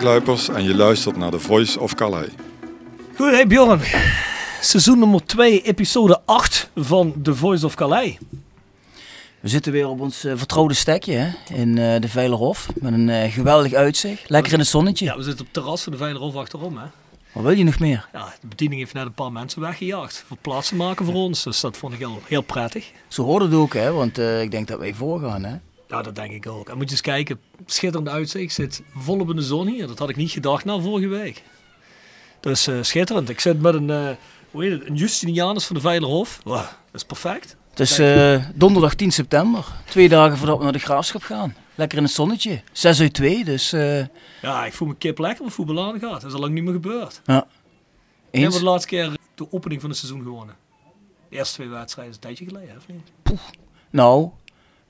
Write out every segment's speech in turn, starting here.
Mark Luipers en je luistert naar The Voice of Calais. Goed, hey Bjorn. Seizoen nummer 2, episode 8 van The Voice of Calais. We zitten weer op ons eh, vertrouwde stekje hè, in eh, de Veilerhof. Met een eh, geweldig uitzicht. Lekker in het zonnetje. Ja, we zitten op het terras van de Veilerhof achterom. Hè? Wat wil je nog meer? Ja, de bediening heeft net een paar mensen weggejaagd. Voor plaats te maken voor ons. Dus dat vond ik heel, heel prettig. Zo hoorde het ook, hè, want eh, ik denk dat wij voorgaan. Hè? Ja, dat denk ik ook. En moet je eens kijken, schitterend uitzicht. Ik zit volop in de zon hier. Dat had ik niet gedacht na vorige week. Dus eh, schitterend. Ik zit met een, eh hoe heet het, een Justinianus van de Veilerhof. Wow, dat is perfect. Het is eh, donderdag 10 september. Twee dagen voordat we naar de graafschap gaan. Lekker in het zonnetje. 6 uit 2, dus Ja, ik voel me kip lekker met voetbal aan gaat. Dat is al lang niet meer gebeurd. ja. We hebben Eens? de laatste keer de opening van het seizoen gewonnen. De eerste twee wedstrijden is een tijdje geleden, hè, of niet? Nou,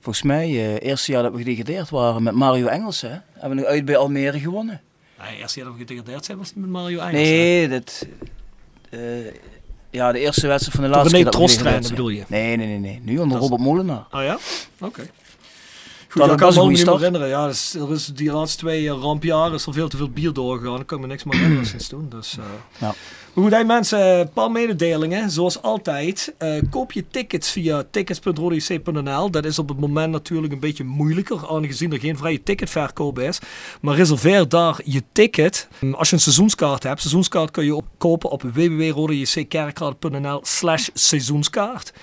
volgens mij, eh eerste jaar dat we gedegradeerd waren met Mario Engels, hè, hebben we nog uit bij Almere gewonnen. Ja, de eerste jaar dat we gedegradeerd zijn was het niet met Mario Engels. Nee, dat... eh, ja, de eerste wedstrijd van de laatste René Trost bedoel je? Nee, nee, nee, nee. Nu onder Dat Robert Molenaar. Oh ja? Oké. Goed, Dat ik kan me niet meer herinneren. Ja, dus, er is die laatste twee eh, rampjaren is er veel te veel bier doorgegaan. Ik kan me niks meer herinneren sinds toen. Dus. Ja. Goed, hey mensen, een paar mededelingen. Zoals altijd, eh, koop je tickets via tickets.rodec.nl. Dat is op het moment natuurlijk een beetje moeilijker, aangezien er geen vrije ticketverkoop is. Maar reserveer daar je ticket. Hm, Als je een seizoenskaart hebt, seizoenskaart kun je op- kopen op www.rodeckerkrade.nl slash seizoenskaart.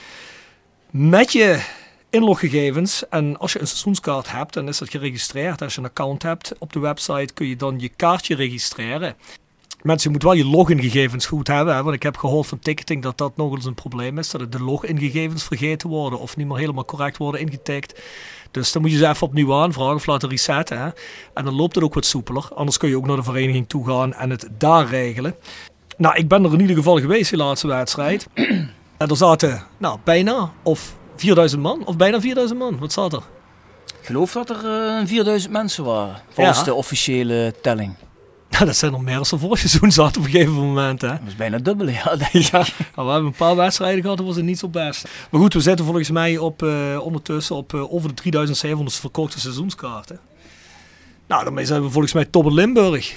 Met je inloggegevens. En als je een seizoenskaart hebt, dan is dat geregistreerd. Als je een account hebt op de website, kun je dan je kaartje registreren. Mensen, je moet wel je logingegevens goed hebben. Hè? Want ik heb gehoord van ticketing dat dat nog eens een probleem is. Dat de logingegevens vergeten worden of niet meer helemaal correct worden ingetikt. Dus dan moet je ze even opnieuw aanvragen of laten resetten. Hè? En dan loopt het ook wat soepeler. Anders kun je ook naar de vereniging toe gaan en het daar regelen. Nou, ik ben er in ieder geval geweest, die laatste wedstrijd. En er zaten nou, bijna of 4000 man, of bijna 4000 man. Wat zat er? Ik geloof dat er eh, 4000 mensen waren, volgens Ja. de officiële telling. Nou, dat zijn er meer dan ze vorig seizoen zaten op een gegeven moment. Hè? Dat is bijna dubbel, ja. Ja, nou, we hebben een paar wedstrijden gehad, dat was het niet zo best. Maar goed, we zitten volgens mij op, eh, ondertussen op eh, over de 3700 verkochte seizoenskaarten. Nou, daarmee zijn we volgens mij top in Limburg. En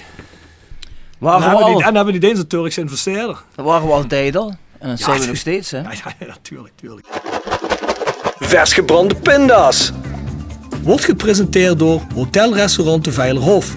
Waren we hebben, al, die, en hebben niet eens een Turkse investeerder. dat waren we altijd al. En dat Ja, zijn we nog steeds, hè. Ja, ja, natuurlijk, natuurlijk. Vers gebrande pinda's. Wordt gepresenteerd door Hotel Restaurant de Veilerhof.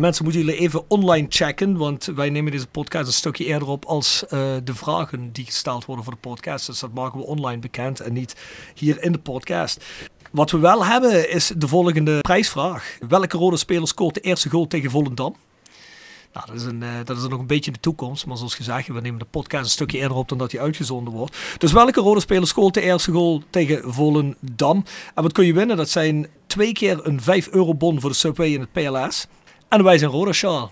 Mensen moeten jullie even online checken, want wij nemen deze podcast een stukje eerder op als eh, de vragen die gesteld worden voor de podcast. Dus dat maken we online bekend en niet hier in de podcast. Wat we wel hebben is de volgende prijsvraag. Welke rode speler scoort de eerste goal tegen Volendam? Nou, dat is, een, eh, dat is nog een beetje in de toekomst. Maar zoals gezegd, we nemen de podcast een stukje eerder op dan dat hij uitgezonden wordt. Dus welke rode speler scoort de eerste goal tegen Volendam? En wat kun je winnen? Dat zijn twee keer een 5 euro bon voor de Subway in het PLS. En wij zijn Roda.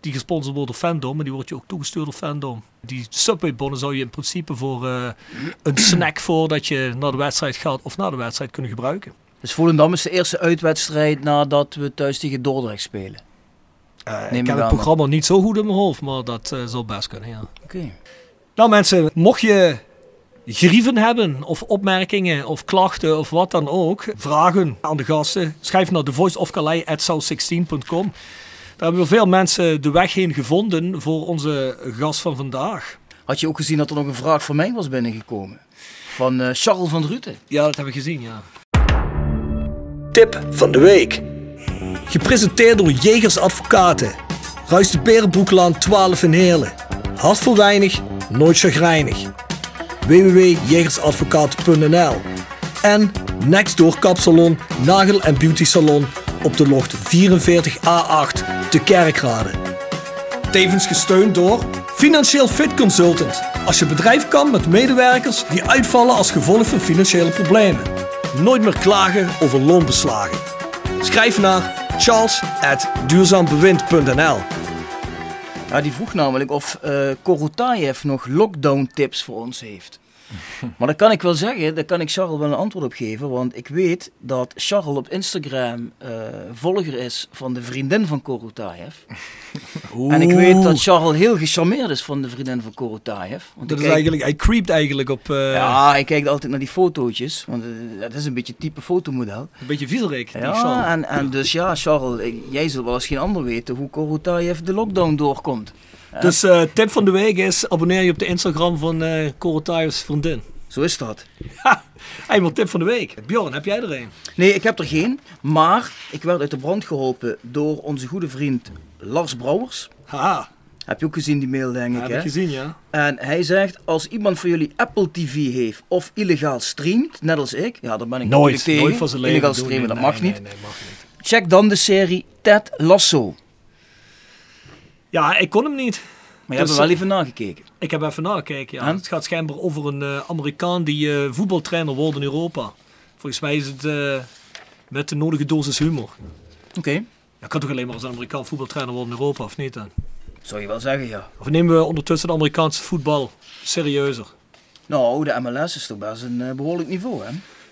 Die gesponsord wordt door Fandom. En die wordt je ook toegestuurd door Fandom. Die Subway bonnen zou je in principe voor eh, een snack voordat je naar de wedstrijd gaat of na de wedstrijd kunnen gebruiken. Dus Volendam is de eerste uitwedstrijd nadat we thuis tegen Dordrecht spelen. Neem ik heb het programma niet zo goed in mijn hoofd, maar dat eh, zal best kunnen, ja. Oké. Nou mensen, mocht je grieven hebben of opmerkingen of klachten of wat dan ook, vragen aan de gasten, schrijf naar thevoiceofcalais.south16.com. Daar hebben we veel mensen de weg heen gevonden voor onze gast van vandaag. Had je ook gezien dat er nog een vraag voor mij was binnengekomen? Van eh, Charles van Druten. Ja, dat hebben we gezien, ja. Tip van de week. Gepresenteerd door Jegers Advocaten. Ruist de Berenbroeklaan 12 in Heerlen. Hart voor weinig, nooit chagrijnig. www.jegersadvocaten.nl En Nextdoor Kapsalon, Nagel en Beauty Salon op de locht 44A8 te Kerkrade. Tevens gesteund door Financieel Fit Consultant. Als je bedrijf kan met medewerkers die uitvallen als gevolg van financiële problemen. Nooit meer klagen over loonbeslagen. Schrijf naar charles.duurzaambewind.nl Ja, die vroeg namelijk of Korotayev nog lockdown tips voor ons heeft. Maar dat kan ik wel zeggen, daar kan ik Charles wel een antwoord op geven. Want ik weet dat Charles op Instagram eh, volger is van de vriendin van Korotayev. En ik weet dat Charles heel gecharmeerd is van de vriendin van Korotayev. Want Dat ik is kijk- eigenlijk, hij creept eigenlijk op eh, Ja, hij kijkt altijd naar die fotootjes. Want eh, dat is een beetje type fotomodel. een beetje viezerik. die Ja, Charles. en, en dus ja, Charles, ik- jij zult wel als geen ander weten hoe Korotayev de lockdown doorkomt. Dus eh, tip van de week is, abonneer je op de Instagram van Korotayev's vriendin. Zo is dat. Ha, eenmaal tip van de week. Bjorn, heb jij er een? Nee, ik heb er geen. Maar ik werd uit de brand geholpen door onze goede vriend Lars Brouwers. Haha, Heb je ook gezien die mail, denk ik, heb ik gezien, ja. En hij zegt, als iemand van jullie Apple TV heeft of illegaal streamt, net als ik, ja, dan ben ik Nooit, tegen. nooit van zijn leven Illegaal streamen, dat nee, mag nee, niet. nee, mag niet. Check dan de serie Ted Lasso. Ja, ik kon hem niet. Maar je Dus, hebt er wel even nagekeken. Ik heb even nagekeken, ja. Het gaat schijnbaar over een eh, Amerikaan die eh, voetbaltrainer wordt in Europa. Volgens mij is het eh, met de nodige dosis humor. Oké. Ja, kan toch alleen maar als een Amerikaan voetbaltrainer worden in Europa, of niet dan? Zou je wel zeggen, ja. Of nemen we ondertussen het Amerikaanse voetbal serieuzer? Nou, de MLS is toch best een eh, behoorlijk niveau, hè?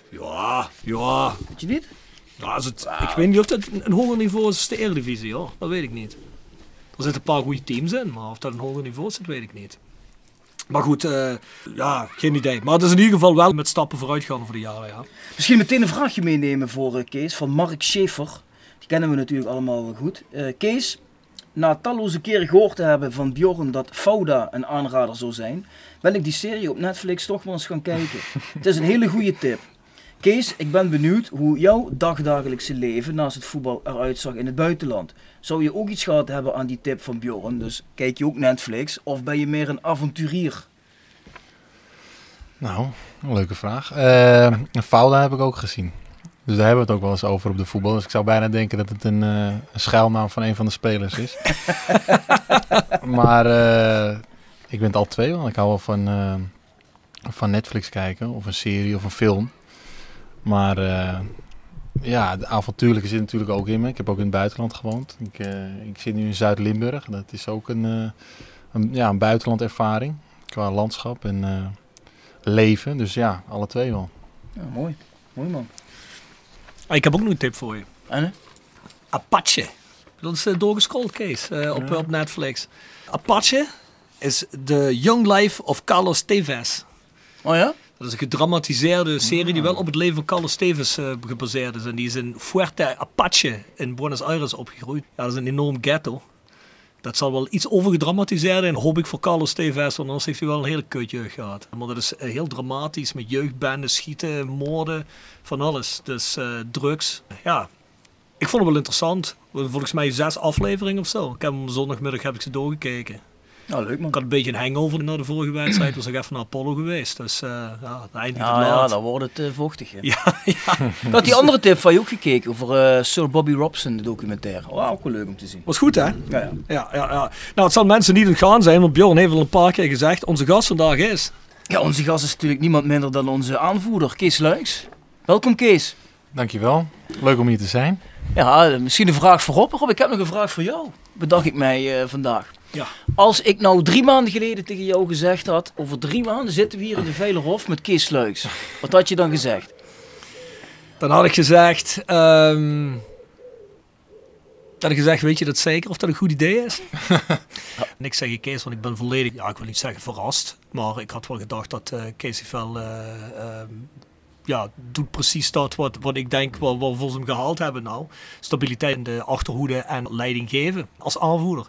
Ja, ja. Weet je niet? ja als het, Ik weet niet of dat een hoger niveau is als de Eredivisie, hoor. Dat weet ik niet. Er zitten een paar goede teams in, maar of dat een hoger niveau is, dat weet ik niet. Maar goed, eh, ja, geen idee. Maar het is in ieder geval wel met stappen vooruit gaan voor de jaren, ja. Misschien meteen een vraagje meenemen voor eh, Kees van Mark Schaefer. Die kennen we natuurlijk allemaal wel goed. Eh, Kees, na talloze keren gehoord te hebben van Bjorn dat Fauda een aanrader zou zijn, ben ik die serie op Netflix toch wel eens gaan kijken. Het is een hele goede tip. Kees, ik ben benieuwd hoe jouw dagdagelijkse leven naast het voetbal eruit zag in het buitenland. Zou je ook iets gehad hebben aan die tip van Bjorn? Dus kijk je ook Netflix of ben je meer een avonturier? Nou, een leuke vraag. Eh Fouda heb ik ook gezien. Dus daar hebben we het ook wel eens over op de voetbal. Dus ik zou bijna denken dat het een, eh, een schuilnaam van een van de spelers is. maar eh, ik ben het al twee wel. Ik hou wel van, van Netflix kijken. Of een serie of een film. Maar ja, de avontuurlijke zit natuurlijk ook in me. Ik heb ook in het buitenland gewoond. Ik, eh, ik zit nu in Zuid-Limburg. Dat is ook een, eh, een, ja, een buitenlandervaring. Qua landschap en eh, leven. Dus ja, alle twee wel. Ja, mooi. Mooi man. Ah, ik heb ook nog een tip voor je. En? Apache. Dat is uh, doorgescrolld, Kees, uh, op, op Netflix. Apache is The Young Life of Carlos Tevez. Oh ja? Dat is een gedramatiseerde serie die wel op het leven van Carlos Tevez uh, gebaseerd is. En die is in Fuerte Apache in Buenos Aires opgegroeid. Ja, dat is een enorm ghetto. Dat zal wel iets overgedramatiseerd en hoop ik voor Carlos Tevez, want anders heeft hij wel een hele kutjeugd gehad. Maar dat is heel dramatisch met jeugdbanden, schieten, moorden, van alles. Dus uh, drugs. Ja, ik vond het wel interessant. Volgens mij zes afleveringen of zo. Ik heb hem zondagmiddag heb ik ze doorgekeken. Ja, leuk man. Ik had een beetje een hangover naar de vorige wedstrijd. was ik even naar Apollo geweest. Dus uh, ja, het eind niet ja, ja, dan wordt het uh, vochtig. Hè? Ja, ja. Ik had die andere tip van je ook gekeken over uh, Sir Bobby Robson, de documentaire. Oh, ook wel leuk om te zien. Was goed hè? Ja, ja. ja, ja, ja. Nou, het zal mensen niet ontgaan zijn, want Bjorn heeft al een paar keer gezegd, onze gast vandaag is... Ja, onze gast is natuurlijk niemand minder dan onze aanvoerder, Kees Luiks. Welkom Kees. Dankjewel. Leuk om hier te zijn. Ja, misschien een vraag voor Rob. Rob, ik heb nog een vraag voor jou. Bedacht ik mij uh, vandaag. Ja. Als ik nou drie maanden geleden tegen jou gezegd had, over drie maanden zitten we hier in de Veilerhof met Kees Sluiks. Wat had je dan gezegd? Dan had ik gezegd, um, had ik gezegd, weet je dat zeker of dat een goed idee is? en ik zeg je Kees, want ik ben volledig, ja ik wil niet zeggen verrast, maar ik had wel gedacht dat uh, Kees wel uh, uh, ja, doet precies dat wat, wat ik denk wat we volgens hem gehaald hebben nou. Stabiliteit in de achterhoede en leiding geven als aanvoerder.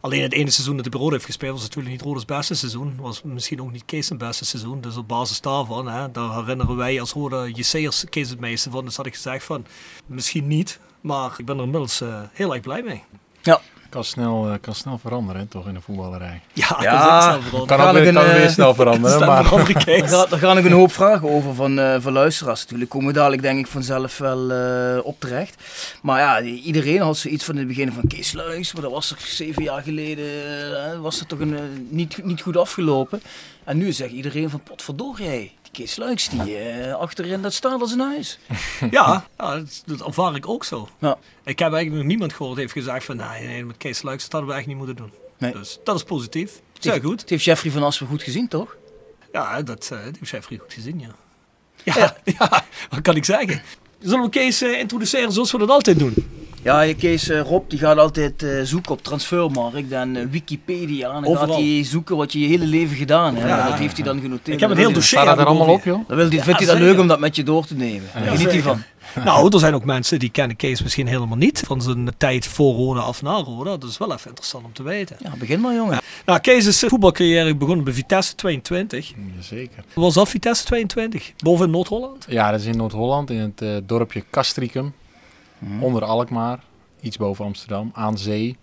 Alleen het ene seizoen dat de Rode heeft gespeeld was natuurlijk niet Rode's beste seizoen. Was misschien ook niet Kees beste seizoen. Dus op basis daarvan, hè, daar herinneren wij als Rode JC'ers Kees het meeste van. Dus had ik gezegd van, misschien niet. Maar ik ben er inmiddels uh, heel erg blij mee. Ja. Kan snel, uh, kan snel veranderen, hè, toch, in de voetballerij. Ja, ja kan, snel kan ook weer, kan weer snel veranderen. snel maar daar, daar gaan nog een hoop vragen over van, uh, van luisteraars natuurlijk. Komen we dadelijk denk ik vanzelf wel uh, op terecht. Maar ja, iedereen had zoiets van in het begin van Kees Luijs. Maar dat was er zeven jaar geleden, was het toch een, niet, niet goed afgelopen. En nu zegt iedereen van potverdorie, Kees Luiks, die uh, achterin dat staat als een huis. ja, ja dat, dat ervaar ik ook zo. Ja. Ik heb eigenlijk nog niemand gehoord heeft gezegd van nee, nee met Kees Luiks dat hadden we echt niet moeten doen. Nee. Dus dat is positief. Zeer goed. Het heeft Jeffrey van Aspen goed gezien, toch? Ja, dat, uh, heeft Jeffrey goed gezien, ja. Ja, ja. ja. wat kan ik zeggen? Zullen we Kees uh, introduceren zoals we dat altijd doen? Ja, Kees uh, Rob die gaat altijd uh, zoeken op Transfermarkt en uh, Wikipedia. En dan Overal. gaat hij zoeken wat je je hele leven gedaan hebt. Ja, dat heeft hij dan genoteerd. Ik heb een heel dossier. Staat dat er allemaal op, joh? Dan wil die, vindt hij dat leuk om dat met je door te nemen. Daar geniet hij van. Nou, er zijn ook mensen die kennen Kees misschien helemaal niet. Van zijn tijd voor Roda of na Roda. Dat is wel even interessant om te weten. Ja, begin maar jongen. Nou, Kees is voetbalcarrière begonnen bij Vitesse 22. Jazeker. Was dat Vitesse 22? Boven in Noord-Holland? Ja, dat is in Noord-Holland, in het uh, dorpje Castricum. Mhm. Onder Alkmaar. Iets boven Amsterdam, aan zee.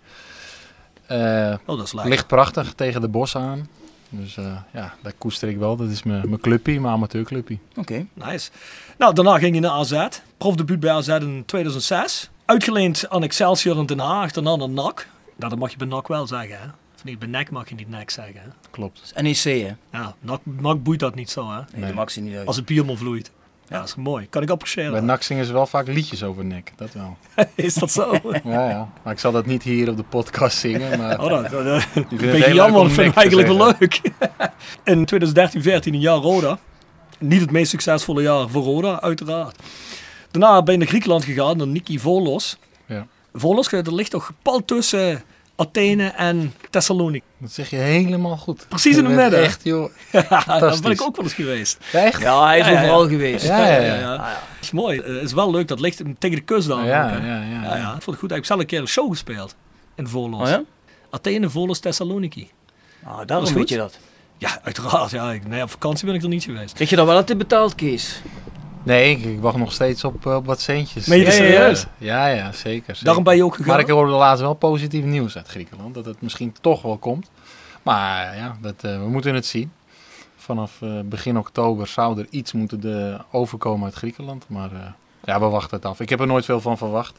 Uh, oh, dat is leuk. Ligt prachtig tegen de bos aan. Dus uh, ja, dat koester ik wel. Dat is mijn clubpie, mijn amateurclubpie. Oké. Okay. Nice. Nou, daarna ging je naar AZ. Profdebuut bij AZ in 2006. Uitgeleend aan Excelsior in Den Haag, daarna naar NAC. Nou, dat mag je bij NAC wel zeggen, hè? Of niet, bij NAC mag je niet NAC zeggen, hè? Klopt. NEC, hè? Ja, NAC, NAC boeit dat niet zo, hè? Nee, nee. dat mag ze niet uit. Als het biermel vloeit. Ja, dat is mooi. Kan ik appreciëren. Bij NAC zingen ze wel vaak liedjes over nek, dat wel. is dat zo? ja, ja. Maar ik zal dat niet hier op de podcast zingen. Maar oh, dat, dat, dat een beetje jammer, vind ik eigenlijk wel leuk. In 2013, 14 een jaar Roda. Niet het meest succesvolle jaar voor Roda, uiteraard. Daarna ben je naar Griekenland gegaan, naar Niki Volos. Ja. Volos, dat ligt toch pal tussen Athene en Thessaloniki. Dat zeg je helemaal goed. Precies in het midden. Echt, joh. ja, daar ben ik ook wel eens geweest. Echt? Ja, hij is ja, overal ja. geweest. Ja, ja, ja. ja. Het is mooi. Het is wel leuk. Dat ligt tegen de kust dan. Ja, ook, ja, ja, ja, ja, Ik vond het goed. Ik heb zelf een keer een show gespeeld. In Volos. Oh ja? Athene, Volos, Thessaloniki. Ah, Dat daarom is weet goed. je dat. Ja, uiteraard. Ja, ik, nee, op vakantie ben ik er niet geweest. Kreeg je dat wel altijd betaald, Kees? Nee, ik, ik wacht nog steeds op, uh, op wat centjes. Meen je dat ja, serieus? Ja, ja, zeker, zeker. Daarom ben je ook gegaan? Maar ik hoorde laatst wel positief nieuws uit Griekenland. Dat het misschien toch wel komt. Maar ja, dat, uh, we moeten het zien. Vanaf uh, begin oktober zou er iets moeten de, overkomen uit Griekenland. Maar ja, we wachten het af. Ik heb er nooit veel van verwacht.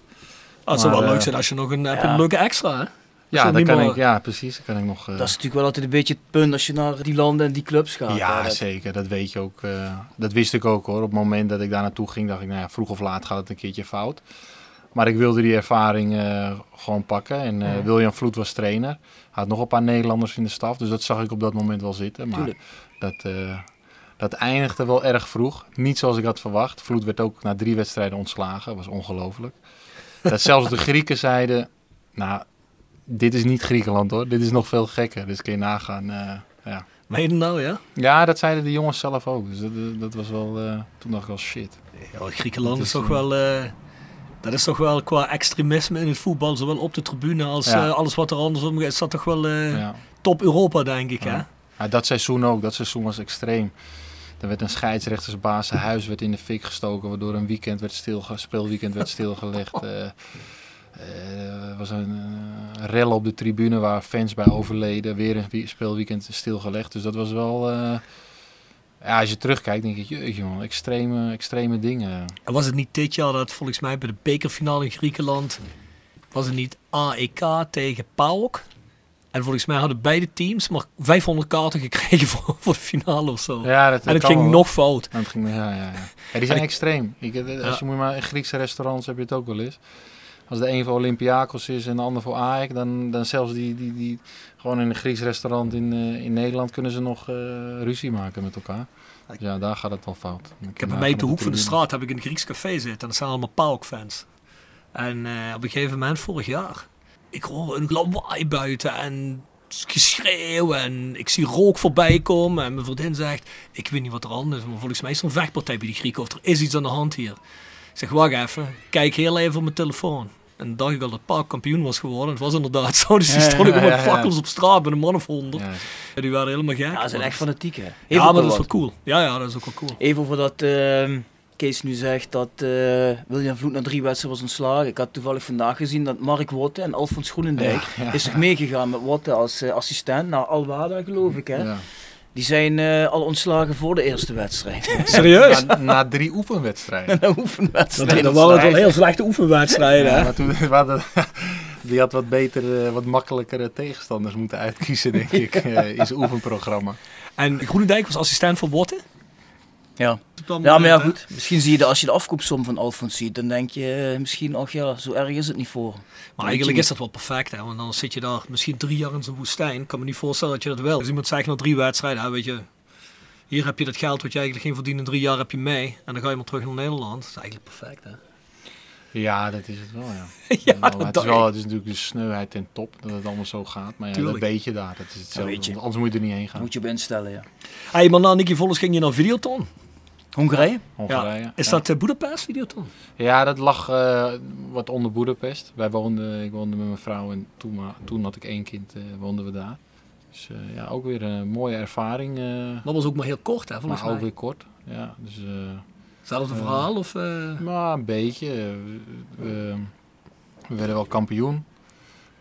Oh, het zou wel leuk zijn als je nog een, een leuke extra, hè? Ja, dan kan ik, ja, precies. Dan kan ik nog, dat is natuurlijk wel altijd een beetje het punt als je naar die landen en die clubs gaat. Ja, dat... zeker. Dat weet je ook. Uh, dat wist ik ook hoor. Op het moment dat ik daar naartoe ging, dacht ik, nou ja, vroeg of laat gaat het een keertje fout. Maar ik wilde die ervaring uh, gewoon pakken. En uh, William Vloed was trainer. Had nog een paar Nederlanders in de staf. Dus dat zag ik op dat moment wel zitten. Maar dat, dat eindigde wel erg vroeg. Niet zoals ik had verwacht. Vloed werd ook na drie wedstrijden ontslagen. Dat was ongelooflijk. dat zelfs de Grieken zeiden, Nou, dit is niet Griekenland hoor. Dit is nog veel gekker. Dus kun je nagaan. eh, ja. Meen je nou, ja? ja, dat zeiden de jongens zelf ook. Dus dat, dat was wel... eh, toen dacht ik wel shit. Ja, Griekenland Dat is is, toch eh, wel... dat is toch wel qua extremisme in het voetbal, zowel op de tribune als Ja. alles wat er andersom is, dat toch wel Ja. top Europa, denk ik. Hè? Ja. Ja, dat seizoen ook. Dat seizoen was extreem. Er werd een scheidsrechtersbaas zijn huis werd in de fik gestoken, waardoor een weekend werd stilge speelweekend werd stilgelegd. Eh, eh, Er was een eh, rel op de tribune waar fans bij overleden. Weer een speelweekend stilgelegd. Dus dat was wel... eh, ja, als je terugkijkt, denk ik, jeetje man, extreme, extreme dingen. En was het niet dit jaar dat volgens mij bij de bekerfinale in Griekenland, was het niet AEK tegen PAOK? En volgens mij hadden beide teams maar 500 kaarten gekregen voor, voor de finale of zo. Ja, dat, en het ging wel. nog fout. En het ging, ja, ja, ja. ja, die zijn En extreem. Ik, als je moet maar in Griekse restaurants heb je het ook wel eens. Als de een voor Olympiakos is en de ander voor AEK, dan, dan zelfs die, die, die gewoon in een Grieks restaurant in, eh, in Nederland kunnen ze nog eh, ruzie maken met elkaar. Dus ja, daar gaat het wel fout. Ik heb bij mij op de hoek van de straat heb ik een Grieks café zitten en dat zijn allemaal PAOK-fans. En eh, op een gegeven moment, vorig jaar, ik hoor een lawaai buiten en geschreeuw en ik zie rook voorbij komen. En mijn vriendin zegt, ik weet niet wat er aan is, maar volgens mij is er een vechtpartij bij die Grieken of er is iets aan de hand hier. Ik zeg, wacht even, kijk heel even op mijn telefoon. En dan dacht ik al dat Paak kampioen was geworden. Het was inderdaad zo, dus die Ja, stonden ja, gewoon met ja, ja. fakkels op straat met een man of honderd. Ja. En die waren helemaal gek. Ja, ze zijn Maar echt fanatiek hè. Ja, Even maar over dat is wel cool. Ja, ja, dat is ook wel cool. Even over dat ehm, Kees nu zegt dat eh, William Vloed na drie wedstrijden was ontslagen. Ik had toevallig vandaag gezien dat Mark Wotte en Alfons Groenendijk Ja, ja. is toch meegegaan met Wotte als eh, assistent naar Alwada geloof ik hè. Ja. Die zijn eh, al ontslagen voor de eerste wedstrijd. Serieus? Na, na drie oefenwedstrijden. Een oefenwedstrijd. Dat, waren het wel heel slechte oefenwedstrijden. Ja, hè? maar toen, we hadden- die had wat betere, wat makkelijkere tegenstanders moeten uitkiezen, denk ik, eh, in zijn oefenprogramma. En Groenendijk was assistent van Botte. Ja. Ja, maar ja goed. Misschien zie je de, als je de afkoopsom van Alfons ziet, dan denk je eh, misschien, ach ja, zo erg is het niet voor. Maar eigenlijk is dat wel perfect, hè? want dan zit je daar misschien drie jaar in zo'n woestijn. Ik kan me niet voorstellen dat je dat wil. Dus iemand zegt na drie wedstrijden, hè, weet je, hier heb je dat geld wat je eigenlijk geen verdient in drie jaar heb je mee. En dan ga je maar terug naar Nederland. Dat is eigenlijk perfect, hè? Ja, dat is het wel, ja. Ja, dat het, is wel, het is natuurlijk de sneuheid ten top, dat het allemaal zo gaat. Maar ja, Tuurlijk. dat weet je daar. Dat is hetzelfde, want anders moet je er niet heen gaan. Moet je op instellen, ja. Hey, maar na Nicky Vollers ging je naar Videoton. Hongarije? Hongarije. Ja. Is ja. dat uh, Budapest, Videoton? Ja, dat lag eh, wat onder Boedapest. Wij woonden, ik woonde met mijn vrouw en toen, maar, toen had ik één kind, eh, woonden we daar. Dus eh, ja, ook weer een mooie ervaring. eh, Dat was ook maar heel kort, hè, volgens maar ook mij. weer kort. Ja, dus, eh, Hetzelfde eh, verhaal, of... eh, Maar een beetje. We, we- we werden wel kampioen.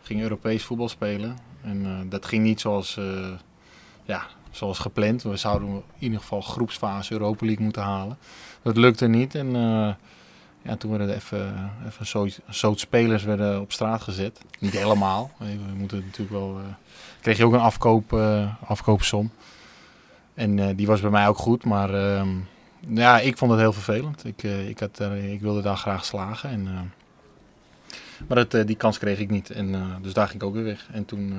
Gingen Europees voetbal spelen. En eh, dat ging niet zoals, eh, ja, zoals gepland. We zouden in ieder geval groepsfase Europa League moeten halen. Dat lukte niet. En eh, ja, toen werden er even, even een soort, spelers werden op straat gezet. Niet helemaal. We moeten natuurlijk wel... eh, kreeg je ook een afkoop, eh, afkoopsom. En die was bij mij ook goed. Maar ehm, ja, ik vond het heel vervelend. Ik, ik, had, ik wilde daar graag slagen. En, maar die kans kreeg ik niet. En, dus daar ging ik ook weer weg. En toen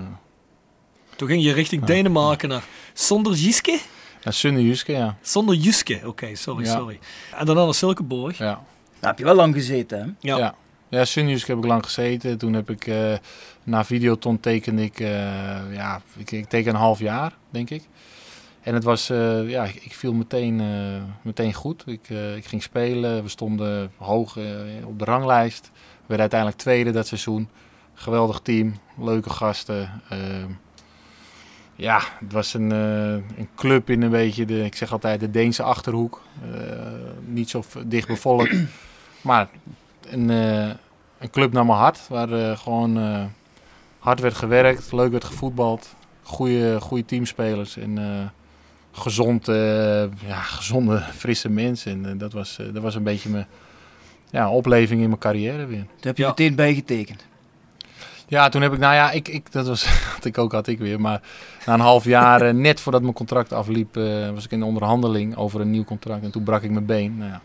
Toen ging je richting Ja. Denemarken naar Sonderjiske? naar Sunne Juske, ja. Zonder Juske, oké, sorry, Ja. sorry. En daarna naar Silkeborg. ja. Daar heb je wel lang gezeten, hè? Ja. Ja. Ja, heb ik lang gezeten. Toen heb ik eh, na Videoton tekende ik, eh, ja, ik, ik teken een half jaar, denk ik. En het was, eh, ja, ik, ik viel meteen, eh, meteen goed. Ik, eh, ik ging spelen, we stonden hoog eh, op de ranglijst. We werden uiteindelijk tweede dat seizoen. Geweldig team, leuke gasten. Ja, het was een, eh, een club in een beetje, de, ik zeg altijd de Deense Achterhoek. Eh, niet zo dicht bevolkt, maar een, eh, een club naar mijn hart. Waar eh, gewoon eh, hard werd gewerkt, leuk werd gevoetbald. Goede, goede teamspelers en eh, gezond, ja, gezonde, frisse mensen. En dat, was, eh, dat was een beetje mijn ja, opleving in mijn carrière weer. Daar heb je Ja. meteen bijgetekend. Ja, toen heb ik, nou ja, ik, ik, dat was, had ik ook, had ik weer. Maar na een half jaar, eh, net voordat mijn contract afliep, eh, was ik in onderhandeling over een nieuw contract. En toen brak ik mijn been. Nou ja,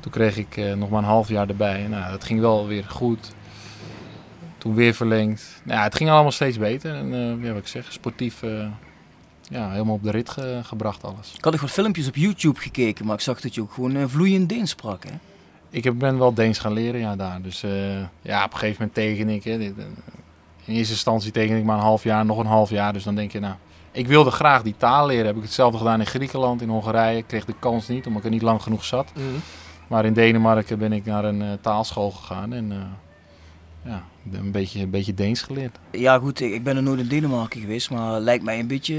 Toen kreeg ik eh, nog maar een half jaar erbij. Nou, dat ging wel weer goed. Toen weer verlengd. Nou, ja, het ging allemaal steeds beter. En ja, wat ik zeg, sportief ja, helemaal op de rit ge- gebracht alles. Ik had nog wat filmpjes op YouTube gekeken, maar ik zag dat je ook gewoon vloeiend Deens sprak, hè? Ik ben wel Deens gaan leren, ja, daar. Dus eh, ja, op een gegeven moment tegen ik. Hè, dit, eh, in eerste instantie teken ik maar een half jaar, nog een half jaar. Dus dan denk je, nou, ik wilde graag die taal leren. Heb ik hetzelfde gedaan in Griekenland, in Hongarije. Ik kreeg de kans niet, omdat ik er niet lang genoeg zat. Mhm. Maar in Denemarken ben ik naar een eh, taalschool gegaan en ja, een beetje, een beetje Deens geleerd. Ja goed, ik, ik ben er nooit in Denemarken geweest, maar lijkt mij een beetje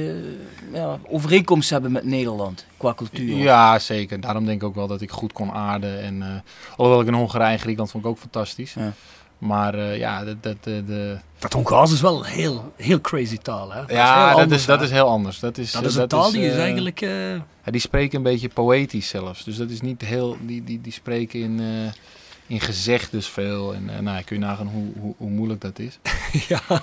eh, ja, overeenkomst hebben met Nederland qua cultuur. Ja, zeker. Daarom denk ik ook wel dat ik goed kon aarden. En, eh alhoewel ik in Hongarije en Griekenland vond ik ook fantastisch. Ja. Maar eh, ja, dat, dat, de, de, Dat Hongaars is wel een heel, heel crazy taal, hè? Dat is heel ja, dat, anders, is, dat is heel anders. Dat is, Dat is een taal die is eigenlijk... eh, Ja, die spreken een beetje poëtisch zelfs. Dus dat is niet heel. Die, die, die spreken in, in gezegdes veel. En eh, nou, kun je nagaan hoe, hoe, hoe moeilijk dat is. ja, want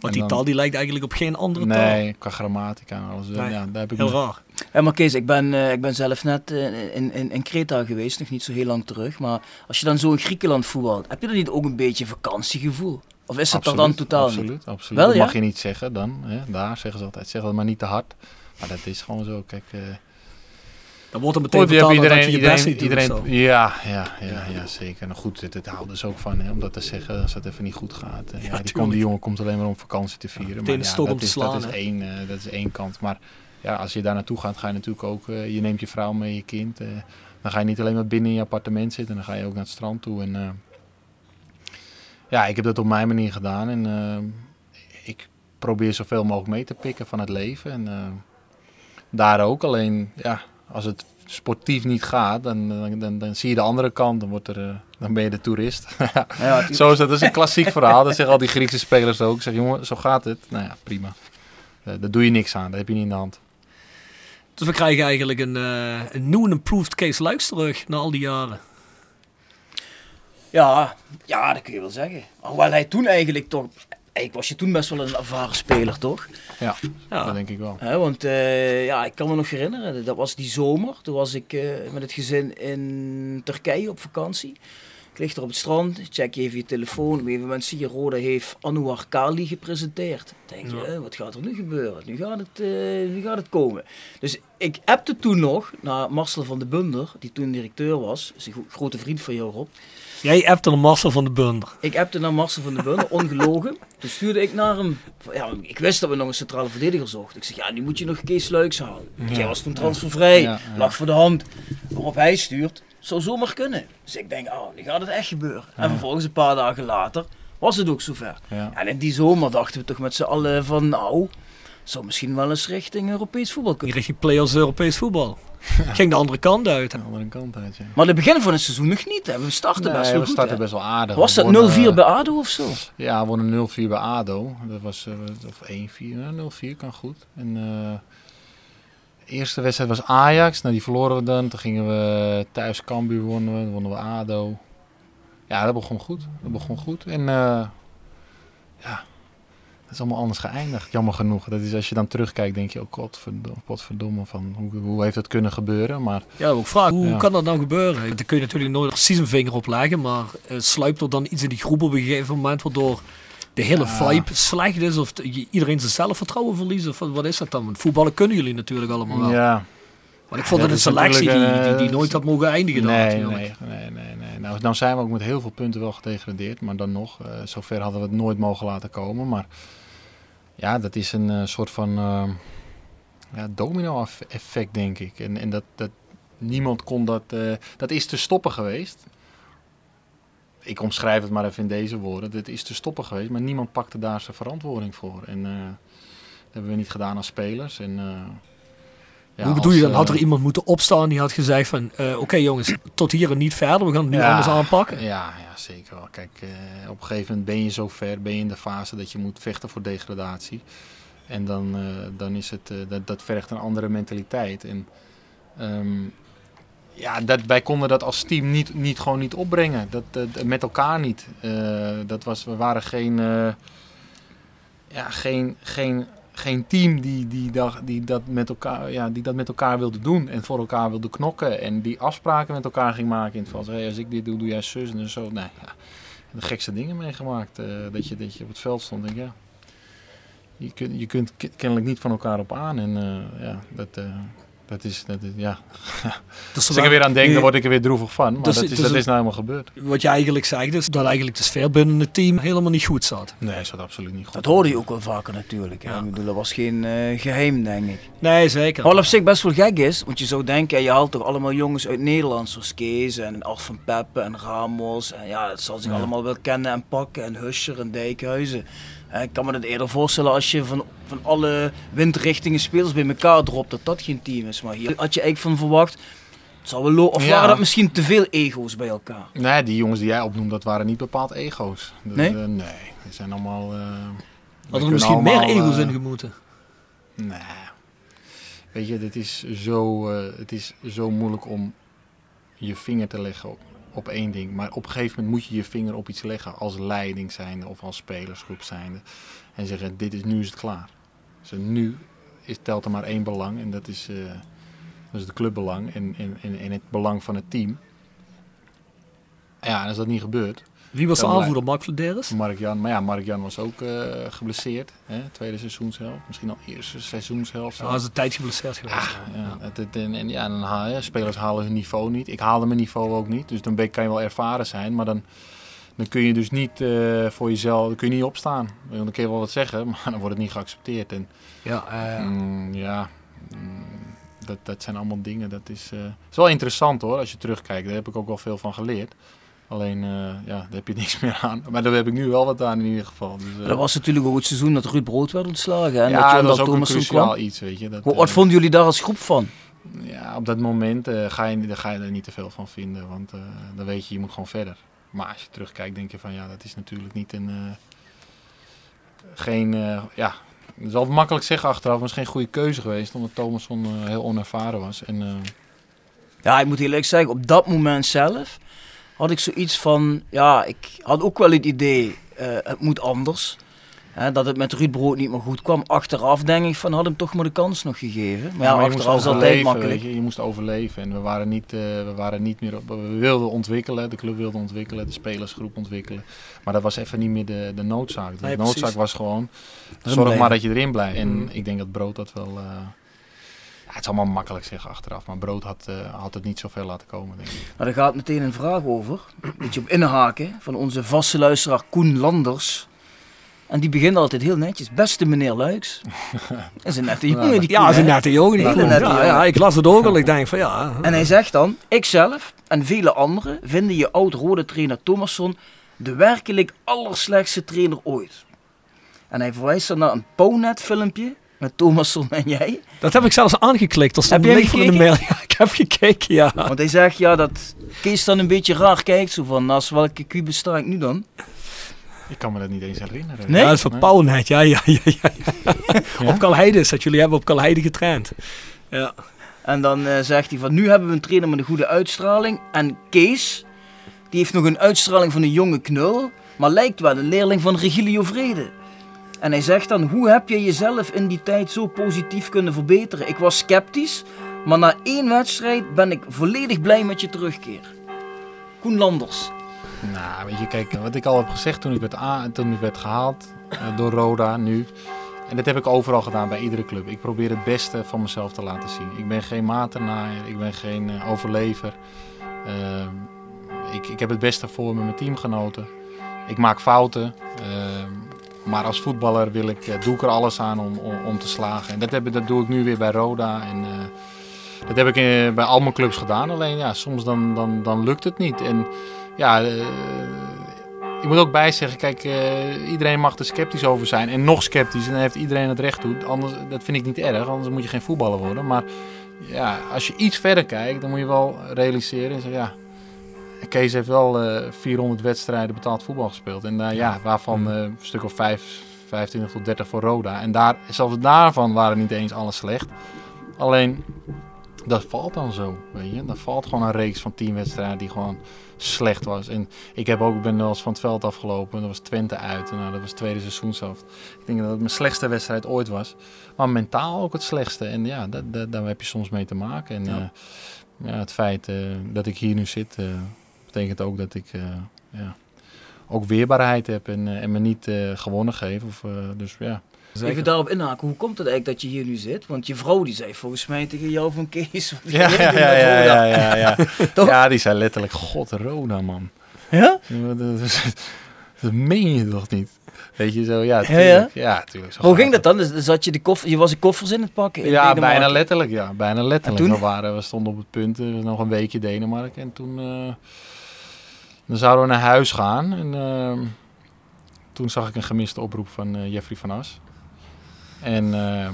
En die dan- taal die lijkt eigenlijk op geen andere taal. Nee, qua grammatica en alles. Nee, ja, daar heb ik Heel me- raar. Ja, maar Kees, ik ben, eh, ik ben zelf net eh, in, in, in Kreta geweest, nog niet zo heel lang terug. Maar als je dan zo in Griekenland voetbalt, heb je dan niet ook een beetje vakantiegevoel? Of is dat er dan totaal absoluut, niet? Absoluut, Wel, dat ja? mag je niet zeggen dan. Hè? Daar zeggen ze altijd. Zeg dat maar niet te hard. Maar dat is gewoon zo. Kijk, eh, Dan wordt er meteen dat iedereen, je iedereen, niet doet iedereen, ja, ja, ja, ja, zeker. Nou goed, het, het houden ze ook van, hè, om dat te zeggen als het even niet goed gaat. Eh, Ja, die, komt, die jongen komt alleen maar om vakantie te vieren. meteen maar ja, dat om te is, slaan, Dat is, één, eh, dat is één kant. Maar ja, als je daar naartoe gaat, ga je natuurlijk ook, eh, je neemt je vrouw mee, je kind. eh, dan ga je niet alleen maar binnen in je appartement zitten, dan ga je ook naar het strand toe. En, ja, ik heb dat op mijn manier gedaan en ik probeer zoveel mogelijk mee te pikken van het leven. En daar ook, alleen ja, als het sportief niet gaat, dan, dan, dan, dan zie je de andere kant. Dan, wordt er, eh, dan ben je de toerist. Ja, zo is dat. Dat is een klassiek verhaal. Dat zeggen al die Griekse spelers ook. Ik zeg, jongen, zo gaat het. Nou ja, prima. Eh, daar doe je niks aan. Dat heb je niet in de hand. Dus we krijgen eigenlijk een, eh, een new and improved Kees Luiks terug na al die jaren. Ja, ja, dat kun je wel zeggen. Hoewel hij toen eigenlijk toch... Eigenlijk was je toen best wel een ervaren speler, toch? Ja, Ja. dat denk ik wel. Want eh, ja, ik kan me nog herinneren, dat was die zomer. Toen was ik eh, met het gezin in Turkije op vakantie. Ik lig er op het strand, check je even je telefoon. Op een gegeven moment zie je, Roda heeft Anouar Kali gepresenteerd. Dan denk je, Ja. eh, wat gaat er nu gebeuren? Nu gaat het, nu gaat het komen. Dus ik appte toen nog naar Marcel van de Bunder, die toen directeur was. is een grote vriend van jou, Rob. Jij appte een Marcel van de Bunder. Ik appte naar Marcel van der Bunder, ongelogen. Toen stuurde ik naar hem. Ja, ik wist dat we nog een centrale verdediger zochten. Ik zeg, ja, nu moet je nog Kees Luiks halen. Want Jij was toen transfervrij, Ja, ja. lag voor de hand. Waarop hij stuurt, zou zomaar kunnen. Dus ik denk, oh, nu gaat het echt gebeuren. En vervolgens een paar dagen later was het ook zover. Ja. En in die zomer dachten we toch met z'n allen van, nou, zou misschien wel eens richting Europees voetbal Die kunnen. richting play-offs Europees voetbal. Ging de andere kant uit. De andere kant uit, ja. Maar het begin van het seizoen nog niet. Hè. We starten Nee, best wel we goed. starten hè. best wel aardig. Was We dat wonnen, 0-4 eh, bij ADO of zo? Ja, we wonnen 0-4 bij ADO. Dat was, eh, of 1-4, ja, 0-4 kan goed. En eh, de eerste wedstrijd was Ajax. Nou, die verloren we dan. Toen gingen we thuis Cambuur wonnen we. Dan wonnen we ADO. Ja, dat begon goed. Dat begon goed. En eh, ja, is allemaal anders geëindigd. Jammer genoeg. Dat is als je dan terugkijkt, denk je, oh godverdomme, godverdomme van hoe, hoe heeft dat kunnen gebeuren? Maar Ja, ook vraag. Hoe Ja. kan dat nou gebeuren? Daar kun je natuurlijk nooit precies een vinger op leggen. Maar eh, sluipt er dan iets in die groep op een gegeven moment waardoor de hele Ja. vibe slecht is? Of iedereen zijn zelfvertrouwen verliest? Of wat- is dat dan? Want voetballen kunnen jullie natuurlijk allemaal wel. ja, Want ik vond Ja, het een dat is selectie die, die, een, die eh, nooit had mogen eindigen. Nee, nee, nee, nee, nee. Nou, nou zijn we ook met heel veel punten wel gedegradeerd. Maar dan nog, eh, zover hadden we het nooit mogen laten komen. Maar ja, dat is een eh, soort van eh, ja, domino-effect, denk ik. En, en dat, dat, niemand kon dat... eh, dat is te stoppen geweest. Ik omschrijf het maar even in deze woorden. Dat is te stoppen geweest, maar niemand pakte daar zijn verantwoording voor. En eh, dat hebben we niet gedaan als spelers. En, ja, Hoe bedoel je dan? Had er eh, iemand moeten opstaan die had gezegd van... eh, Oké jongens, tot hier en niet verder. We gaan het nu Ja, anders aanpakken. Ja, ja zeker wel. Kijk, eh, op een gegeven moment ben je zo ver, ben je in de fase dat je moet vechten voor degradatie. En dan, dan is het, dat, dat vergt een andere mentaliteit. En ehm, ja, dat, wij konden dat als team niet, niet gewoon niet opbrengen. Dat, dat- met elkaar niet. Dat was, we waren geen, ja, geen, geen, geen team die, die, dat, die, dat met elkaar, ja, die dat met elkaar wilde doen. En voor elkaar wilde knokken. En die afspraken met elkaar ging maken in het veld. Hey, als ik dit doe, doe jij zus en zo. Nee, ja. De gekste dingen meegemaakt. eh, dat, je, dat je op het veld stond. Denk, ja. je, kunt, je kunt ke- kennelijk niet van elkaar op aan. En eh, ja, dat, eh, Dat is, dat is ja. Dus Als ik er weer aan denk, dan word ik er weer droevig van. Maar Dus- dat, is, dus dat is nou helemaal gebeurd. Wat je eigenlijk zegt is dat eigenlijk de sfeer binnen het team helemaal niet goed zat. Nee, dat zat absoluut niet goed. Dat hoorde je ook wel vaker natuurlijk. Hè? Ik bedoel, dat was geen eh, geheim, denk ik. Nee, zeker. Wat op zich best wel gek is, want je zou denken, je haalt toch allemaal jongens uit Nederland, zoals Kees en Art van Peppen en Ramos. En ja, dat zal zich Ja. allemaal wel kennen en pakken. En Huscher en Dijkhuizen. Eh, Ik kan me dat eerder voorstellen als je van, van alle windrichtingen spelers bij elkaar dropt, dat dat geen team is. Maar hier had je eigenlijk van verwacht, het zal wel lo- of Ja. waren dat misschien te veel ego's bij elkaar? Nee, die jongens die jij opnoemt, dat waren niet bepaald ego's. Dat, Nee? eh, nee, die zijn allemaal... eh, wij Had er misschien meer ego's in gemoeten. Nee. Weet je, dit is zo, eh, het is zo moeilijk om je vinger te leggen op, één ding. Maar op een gegeven moment moet je je vinger op iets leggen als leiding zijnde of als spelersgroep zijnde. En zeggen, dit is, nu is het klaar. Dus nu is, telt er maar één belang en dat is, eh, dat is het clubbelang en, en, en, en het belang van het team. Ja, en als dat niet gebeurt... Wie was de aanvoerder? Mark Vladeris? Mark Jan, maar ja, Mark Jan was ook eh, geblesseerd. Hè? Tweede seizoenshelft, misschien al eerste seizoenshelft. Ja, hij is een tijdje geblesseerd geweest. Ja, het, het- en, en ja, dan haal spelers halen hun niveau niet. Ik haalde mijn niveau ook niet. Dus dan ben, kan je wel ervaren zijn. Maar dan, dan kun je dus niet eh, voor jezelf dan kun je niet opstaan. Dan kun je wel wat zeggen, maar dan wordt het niet geaccepteerd. En, Ja, eh, mm, ja mm, dat, dat zijn allemaal dingen. Dat is, is wel interessant hoor, als je terugkijkt. Daar heb ik ook wel veel van geleerd. Alleen, eh, ja, daar heb je niks meer aan. Maar daar heb ik nu wel wat aan in ieder geval. Dus, eh, Dat was natuurlijk ook het seizoen dat Ruud Brood werd ontslagen. En ja, dat je dat was ook een Thomasson cruciaal kwam. iets, weet je. Dat, Wat, wat eh, vonden jullie daar als groep van? Ja, op dat moment ga, je, daar ga je er niet te veel van vinden, want dan weet je, je moet gewoon verder. Maar als je terugkijkt, denk je van ja, dat is natuurlijk niet een. geen. ja, het is altijd makkelijk zeggen achteraf, maar het is geen goede keuze geweest, omdat Thomasson eh, heel onervaren was. En, Ja, ik moet eerlijk zeggen, op dat moment zelf had ik zoiets van, ja, ik had ook wel het idee, eh, het moet anders. Hè, dat het met Ruud Brood niet meer goed kwam. Achteraf denk ik van, had hem toch maar de kans nog gegeven. Maar ja, maar je moest achteraf is altijd makkelijk. je. Je moest overleven en we waren niet, eh, we waren niet meer op. We wilden ontwikkelen, de club wilde ontwikkelen, de spelersgroep ontwikkelen. Maar dat was even niet meer de, de noodzaak. De Nee, noodzaak was gewoon, zorg maar dat je erin blijft. En Mm. ik denk dat Brood dat wel. eh, ja, het is allemaal makkelijk zeggen achteraf, maar Brood had, eh, had het niet zoveel laten komen, denk ik. Maar er gaat meteen een vraag over. Moet je op inhaken van onze vaste luisteraar Koen Landers. En die begint altijd heel netjes. Beste meneer Luiks. Dat is een nette jongen. Die ja, dat is een nette jongen. die Dat is Koen. een nette Ja, jongen. ja, ik las het ook al. Ik denk van ja. En hij zegt dan, ikzelf en vele anderen vinden je oud-rode trainer Thomasson de werkelijk allerslechtste trainer ooit. En hij verwijst dan naar een Pownet filmpje met Thomasson en jij. Dat heb ik zelfs aangeklikt. Dat stond Heb jij van in de mail. Ja, ik heb gekeken, ja. Want hij zegt ja dat Kees dan een beetje raar kijkt. Zo van, naast welke kubus sta ik nu dan? Ik kan me dat niet eens herinneren. Nee? Ja, dat is van Nee. Ja, ja, ja, ja. Ja? Op Kalheide is dat. Jullie hebben op Kalheide getraind. Ja. En dan eh, zegt hij van nu hebben we een trainer met een goede uitstraling. En Kees, die heeft nog een uitstraling van een jonge knul. Maar lijkt wel een leerling van Regilio Vrede. En hij zegt dan, hoe heb je jezelf in die tijd zo positief kunnen verbeteren? Ik was sceptisch, maar na één wedstrijd ben ik volledig blij met je terugkeer. Koen Landers. Nou, weet je, kijk, wat ik al heb gezegd toen ik werd, toen ik werd gehaald eh, door Roda nu. En dat heb ik overal gedaan bij iedere club. Ik probeer het beste van mezelf te laten zien. Ik ben geen matennaaier, ik ben geen eh, overlever. Ehm, ik, ik heb het beste voor met mijn teamgenoten. Ik maak fouten. Maar als voetballer wil ik, eh, doe ik er alles aan om, om, om te slagen. En dat, heb, dat doe ik nu weer bij Roda. En, eh, dat heb ik eh, bij al mijn clubs gedaan. Alleen ja, soms dan, dan, dan lukt het niet. En ja, eh, ik moet ook bijzeggen, kijk, iedereen mag er sceptisch over zijn. En nog sceptisch, en heeft iedereen het recht toe. Anders, dat vind ik niet erg, anders moet je geen voetballer worden. Maar ja, als je iets verder kijkt, dan moet je wel realiseren. En zeggen, ja, Kees heeft wel eh 400 wedstrijden betaald voetbal gespeeld. En eh, ja, waarvan eh, een stuk of 5, 25 tot 30 voor Roda. En daar, zelfs daarvan waren niet eens alles slecht. Alleen, dat valt dan zo, weet je. Dat valt gewoon een reeks van 10 wedstrijden die gewoon slecht was. En ik heb ook, ik ben wel eens van het veld afgelopen. Dat was Twente uit. En nou, dat was tweede seizoen zelf. Ik denk dat het mijn slechtste wedstrijd ooit was. Maar mentaal ook het slechtste. En ja, dat, dat, daar heb je soms mee te maken. En ja. ja, het feit eh, dat ik hier nu zit, eh, betekent ook dat ik eh, ja, ook weerbaarheid heb. En, eh, en me niet eh, gewonnen geef. Of, dus ja, Zeker. Even daarop inhaken, hoe komt het eigenlijk dat je hier nu zit? Want je vrouw die zei volgens mij tegen jou van Kees. wat Ja, ja, ja, ja, ja, ja, ja. Toch? ja, die zei letterlijk, god, Roda, man. Ja? Dat, dat, dat meen je toch niet? Weet je zo, ja, Ja, ja? tuurlijk. Ja, tuurlijk. zo Hoe ging dat dan? Dus zat je, de koffer, je was de koffers in het pakken? in Ja, Denemarken? bijna letterlijk, ja. Bijna letterlijk. En toen? We, waren, we stonden op het punt, nog een weekje Denemarken. En toen eh, dan zouden we naar huis gaan. En ehm, toen zag ik een gemiste oproep van eh, Jeffrey van As. En eh,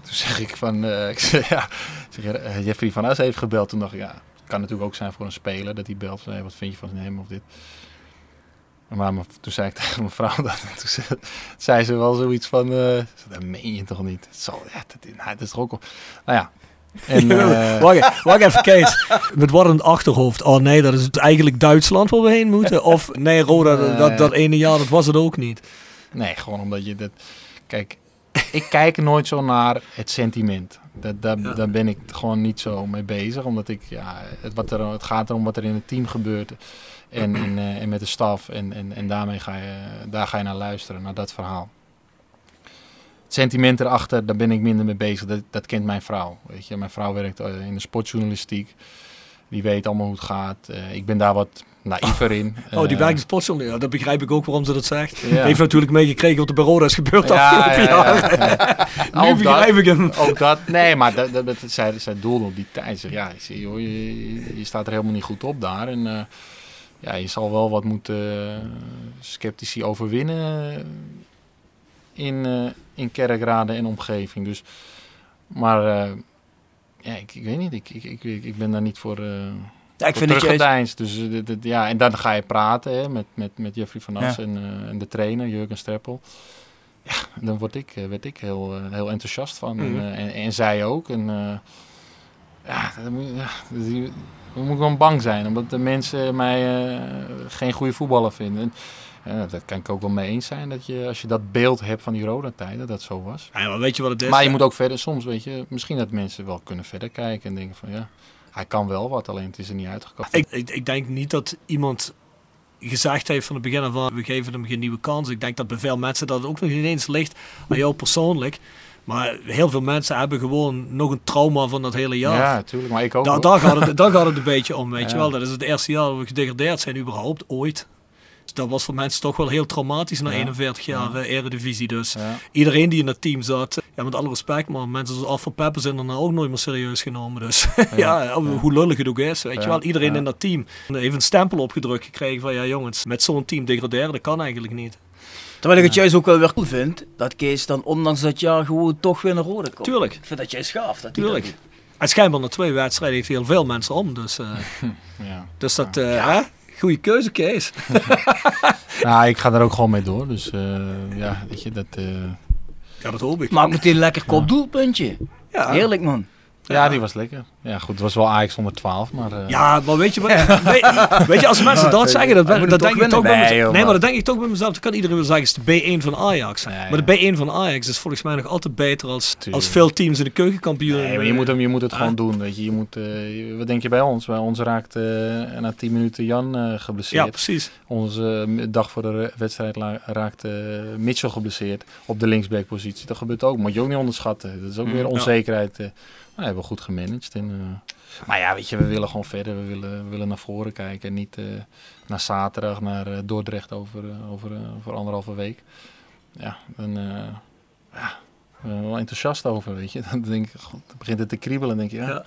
toen zeg ik van, eh, ik zeg, ja, zeg, eh, Jeffrey van As heeft gebeld. Toen dacht ik, ja, het kan natuurlijk ook zijn voor een speler dat hij belt. Hey, wat vind je van hem of dit? Maar toen zei ik tegen mijn vrouw dat. En toen zei, ze wel zoiets van, dat meen je toch niet? Het, ja, dat, nou, is toch ook. Nou ja. En, eh, wacht, even- wacht even, Kees. Met wat het achterhoofd? Oh nee, dat is het eigenlijk Duitsland waar we heen moeten. Of nee, Roda, dat, dat, dat ene jaar, dat was het ook niet. Nee, gewoon omdat je dat. Kijk, ik kijk nooit zo naar het sentiment. Dat, dat, Ja. Daar ben ik gewoon niet zo mee bezig. Omdat ik, ja, het, wat er, het gaat erom wat er in het team gebeurt. En, en, eh, en met de staf. En, en, en daarmee ga je, daar ga je naar luisteren, naar dat verhaal. Het sentiment erachter, daar ben ik minder mee bezig. Dat, dat kent mijn vrouw. Weet je. Mijn vrouw werkt eh, in de sportjournalistiek. Die weet allemaal hoe het gaat. Eh, ik ben daar wat naïver in. Oh, die Eh, werkt in sportjournaal. Ja, dat begrijp ik ook waarom ze dat zegt. Ja. Heeft natuurlijk meegekregen wat er bij Roda is gebeurd de afgelopen nu Ook begrijp dat, ik hem. Ook dat. Nee, maar dat, dat, dat, zij, zij doelde op die tijd. Zeg, ja, ik zie, joh, je, je staat er helemaal niet goed op daar. En ja, je zal wel wat moeten eh, sceptici overwinnen in, eh, in Kerkrade en omgeving. Dus, maar eh, ja, ik, ik weet niet. Ik, ik, ik, ik ben daar niet voor... eh Ja, ik vind teruggedeinst. Dus, ja, en dan ga je praten hè, met, met, met Jeffrey van As Ja. en, en de trainer, Jurgen Streppel. Ja, dan word ik, werd ik heel, heel enthousiast van. Mhm. En, en, en zij ook. En, eh, ja, dan moet, ja, dan moet ik gewoon bang zijn, omdat de mensen mij geen goede voetballer vinden. En, ja, dat kan ik ook wel mee eens zijn, dat je, als je dat beeld hebt van die Roda-tijden, dat dat zo was. Ja, maar weet je wat het is? Maar je moet ook verder, soms weet je, misschien dat mensen wel kunnen verder kijken en denken van ja, hij kan wel wat, alleen het is er niet uitgekomen. Ik, ik, ik denk niet dat iemand gezegd heeft van het begin aan, we geven hem geen nieuwe kans. Ik denk dat bij veel mensen dat ook nog niet eens ligt aan jou persoonlijk. Maar heel veel mensen hebben gewoon nog een trauma van dat hele jaar. Ja, natuurlijk, maar ik ook. Da- daar, gaat het, daar gaat het een beetje om, weet je wel. Dat is het eerste jaar dat we gedegradeerd zijn überhaupt, ooit. Dat was voor mensen toch wel heel traumatisch na Ja. 41 jaar Ja. eh, eredivisie. Dus iedereen die in het team zat, ja, met alle respect, maar mensen zoals Alpha Pepper zijn daarna ook nooit meer serieus genomen. Dus ja, Ja. hoe lullig het ook is, weet je wel. Iedereen in dat team heeft een stempel opgedrukt gekregen van ja jongens, met zo'n team degraderen, dat kan eigenlijk niet. Terwijl ik het juist ook wel weer cool vind, dat Kees dan ondanks dat jaar gewoon toch weer naar Rode komt. Tuurlijk. Ik vind dat jij schaaf. Dat hij dat Tuurlijk. En schijnbaar na twee wedstrijden heeft heel veel mensen om, dus, eh, Ja. dus dat, eh hè? Goeie keuze, Kees. Nou, ik ga er ook gewoon mee door, dus eh, ja, weet je, dat... eh, Ja, dat hoop ik. Maak meteen een lekker kopdoelpuntje. Ja. Heerlijk man. Ja, die was lekker. Ja, goed, het was wel Ajax 112, maar... eh, Ja, maar weet je wat? weet, weet je, als mensen dat zeggen, dat, dat denk ik toch bij mezelf. Nee, maar dat denk ik toch bij mezelf. Dan kan iedereen wel zeggen, het is de B1 van Ajax. Maar de B1 van Ajax is volgens mij nog altijd beter als, Tuurlijk. als veel teams in de keukenkampioen. Nee, maar je moet, hem, je moet het Ah. gewoon doen, weet je. je moet, eh, wat denk je bij ons? Bij ons raakt eh, na 10 minuten Jan eh, geblesseerd. Ja, precies. Onze dag voor de wedstrijd raakt Mitchell geblesseerd op de linksbackpositie. Dat gebeurt ook, moet je ook niet onderschatten. Dat is ook Mm, weer ja. onzekerheid. eh. Maar hebben we goed gemanaged. En, eh, maar ja, weet je, we willen gewoon verder. We willen, we willen naar voren kijken. En niet eh, naar zaterdag, naar eh, Dordrecht over, over, over anderhalve week. Ja, dan ja, ik ben wel enthousiast over, weet je. Dan denk ik, god, dan begint het te kriebelen. Denk je, ja, Ja.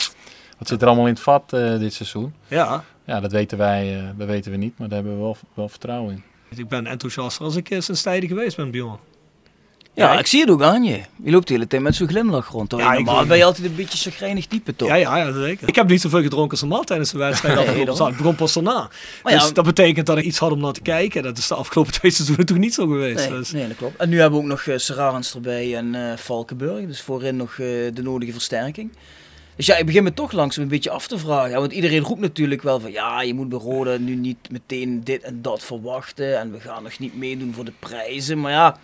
wat zit er allemaal in het vat dit seizoen? Ja, Ja, dat weten wij, dat weten we niet, maar daar hebben we wel, wel vertrouwen in. ik ben enthousiaster als ik sinds tijden geweest ben, Bjorn. Ja, Ja, ik zie het ook aan je. Je loopt de hele tijd met zo'n glimlach rond. Terwijl Ja, normaal ben je altijd een beetje chagrijnig type toch? Ja, ja, ja, zeker. Ik heb niet zoveel gedronken als normaal tijdens de wedstrijd. Nee, afgelopen daarom. zaterdag. Ik begon pas daarna. Maar ja, dus dat betekent dat ik iets had om naar te kijken. Dat is de afgelopen twee seizoenen toch niet zo geweest. nee, Dus. nee, dat klopt. En nu hebben we ook nog uh, Serarens erbij en eh, Valkenburg. Dus voorin nog eh, de nodige versterking. Dus ja, ik begin me toch langzaam een beetje af te vragen. Ja, want iedereen roept natuurlijk wel van ja, je moet bij Roda nu niet meteen dit en dat verwachten. En we gaan nog niet meedoen voor de prijzen. Maar ja,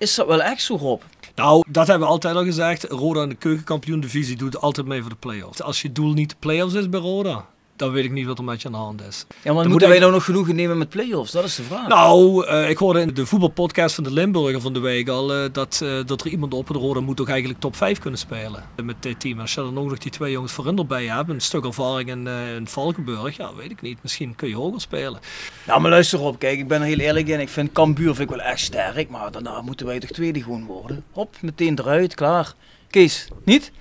is dat wel echt zo, Rob? Nou, dat hebben we altijd al gezegd. Roda in de keukenkampioen divisie doet altijd mee voor de play-offs. Als je doel niet de play-offs is bij Roda, dan weet ik niet wat er met je aan de hand is. Ja, maar moet moeten wij nou nog genoegen nemen met play-offs? Dat is de vraag. Nou, eh, ik hoorde in de voetbalpodcast van de Limburger van de week al eh, dat, eh, dat er iemand op de rode moet ook eigenlijk top 5 kunnen spelen met dit team. Als je dan ook nog die twee jongens voorin erbij hebt, een stuk ervaring in, in Valkenburg, ja, weet ik niet. Misschien kun je hoger spelen. Nou, maar luister op. Kijk, ik ben er heel eerlijk in. Ik vind Cambuur vind ik wel echt sterk. Maar daarna moeten wij toch tweede gewoon worden. Hop, meteen eruit, klaar. Kees, niet?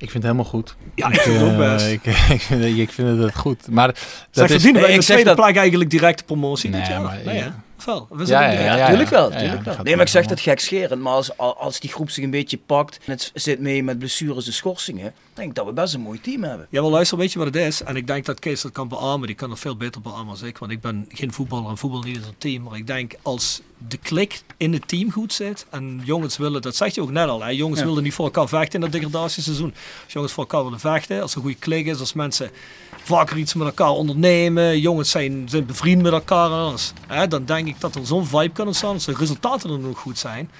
Ik vind het helemaal goed. Ja, ik vind het ook eh, best. Ik, ik, vind, ik vind het goed. Maar dat Zij is, verdienen wij nee, in ik de zeg tweede dat- plek eigenlijk directe promotie dit Nee, maar- nee, ja. hè? Of wel? We Ja, zijn ja, direct. ja, Ja, ja. tuurlijk wel. ja, tuurlijk wel. Nee, maar ik zeg dat gekscherend. Maar als, als die groep zich een beetje pakt en het zit mee met blessures en schorsingen, denk ik dat we best een mooi team hebben. Ja, wel luister, weet je wat het is? En ik denk dat Kees dat kan beamen. Die kan dat veel beter beamen als ik. Want ik ben geen voetballer en voetbal niet in een team. Maar ik denk als de klik in het team goed zit. En jongens willen, dat zeg je ook net al. Hè? Jongens Ja. willen niet voor elkaar vechten in dat degradatieseizoen. Als jongens voor elkaar willen vechten. Als er een goede klik is. Als mensen vaker iets met elkaar ondernemen. Jongens zijn, zijn bevriend met elkaar en alles. Hè? Dan denk ik dat er zo'n vibe kan ontstaan. Als de resultaten dan ook goed zijn.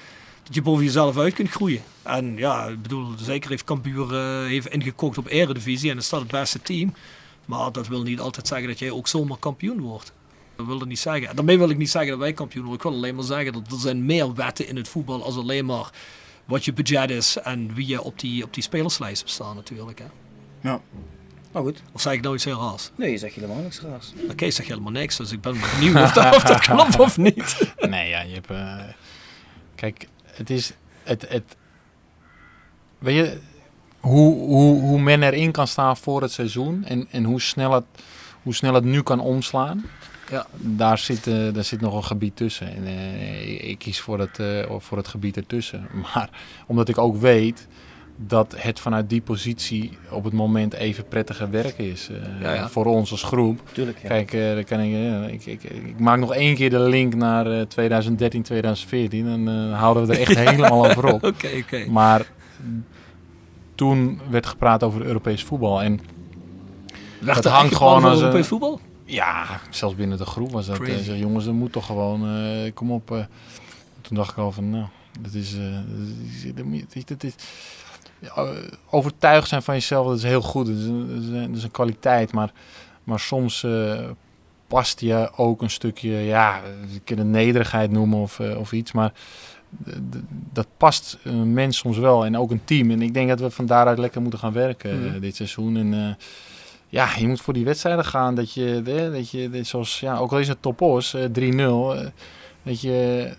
Dat je boven jezelf uit kunt groeien. En ja, ik bedoel, zeker heeft Cambuur eh, heeft ingekocht op Eredivisie en is dat het beste team. Maar dat wil niet altijd zeggen dat jij ook zomaar kampioen wordt. Dat wil dat niet zeggen. En daarmee wil ik niet zeggen dat wij kampioen worden. Ik wil alleen maar zeggen dat er zijn meer wetten in het voetbal als alleen maar wat je budget is en wie je op die, op die spelerslijst hebt staan natuurlijk. Hè. Ja. Maar goed. Of zeg ik nou iets heel raars? Nee, je zegt helemaal niks raars. Oké, Kees zegt helemaal niks, dus ik ben benieuwd of dat, of dat klopt of niet. Nee, ja, je hebt... eh, kijk, het is... Het, het, weet je, hoe, hoe, hoe men erin kan staan voor het seizoen en, en hoe, snel het, hoe snel het nu kan omslaan, Ja. daar, zit, eh, daar zit nog een gebied tussen. En, eh, ik kies voor het, eh, voor het gebied ertussen. Maar omdat ik ook weet dat het vanuit die positie op het moment even prettiger werken is Ja, ja. voor ons als groep. Tuurlijk, ja. Kijk, dan kan ik, ik, ik, ik maak nog één keer de link naar eh, 2013, 2014. En eh, houden we er echt helemaal over op. Oké, oké. Maar toen werd gepraat over Europees voetbal. En er hangt gewoon als Europees voetbal? Ja, zelfs binnen de groep was dat. eh, Crazy. zeg, jongens, dat moet toch gewoon. eh, kom op. eh. Toen dacht ik al van, nou, dat is. dat is, dat is ja, overtuigd zijn van jezelf, dat is heel goed. Dat is een, dat is een, dat is een kwaliteit. Maar, maar soms past je ook een stukje, ja, je kunt het nederigheid noemen of, of iets. Maar dat past een mens soms wel en ook een team. En ik denk dat we van daaruit lekker moeten gaan werken Mhm. dit seizoen. En ja, je moet voor die wedstrijden gaan. Dat je, eh, dat je zoals, ja, ook al is het topos, eh 3-0, eh, dat je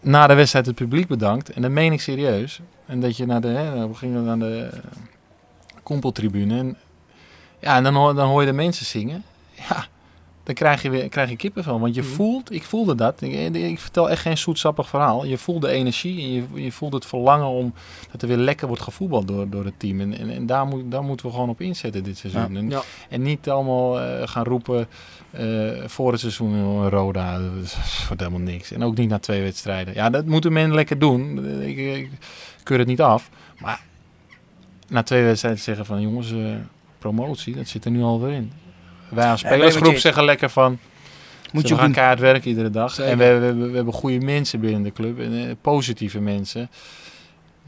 na de wedstrijd het publiek bedankt. En dat meen ik serieus. En dat je naar de, hè, we gingen naar de kompeltribune. En, ja, en dan, dan hoor je de mensen zingen. Ja, dan krijg je weer krijg je kippen van. Want je Mhm. voelt, ik voelde dat. Ik, ik vertel echt geen zoetsappig verhaal. Je voelt de energie en je, je voelt het verlangen om dat er weer lekker wordt gevoetbald door, door het team. En, en, en daar, moet, daar moeten we gewoon op inzetten dit seizoen. En, Ja. en niet allemaal eh, gaan roepen eh, voor het seizoen oh, Roda, dat is- wordt helemaal niks. En ook niet na twee wedstrijden. Ja, dat moeten men lekker doen. Ik, ik keur het niet af. Maar na twee wedstrijden zeggen van jongens, eh, promotie, dat zit er nu alweer in. Wij als spelersgroep zeggen lekker van, Moet we je gaan keihard werken iedere dag. Zeker. En we, we, we, we hebben goede mensen binnen de club. En eh, positieve mensen.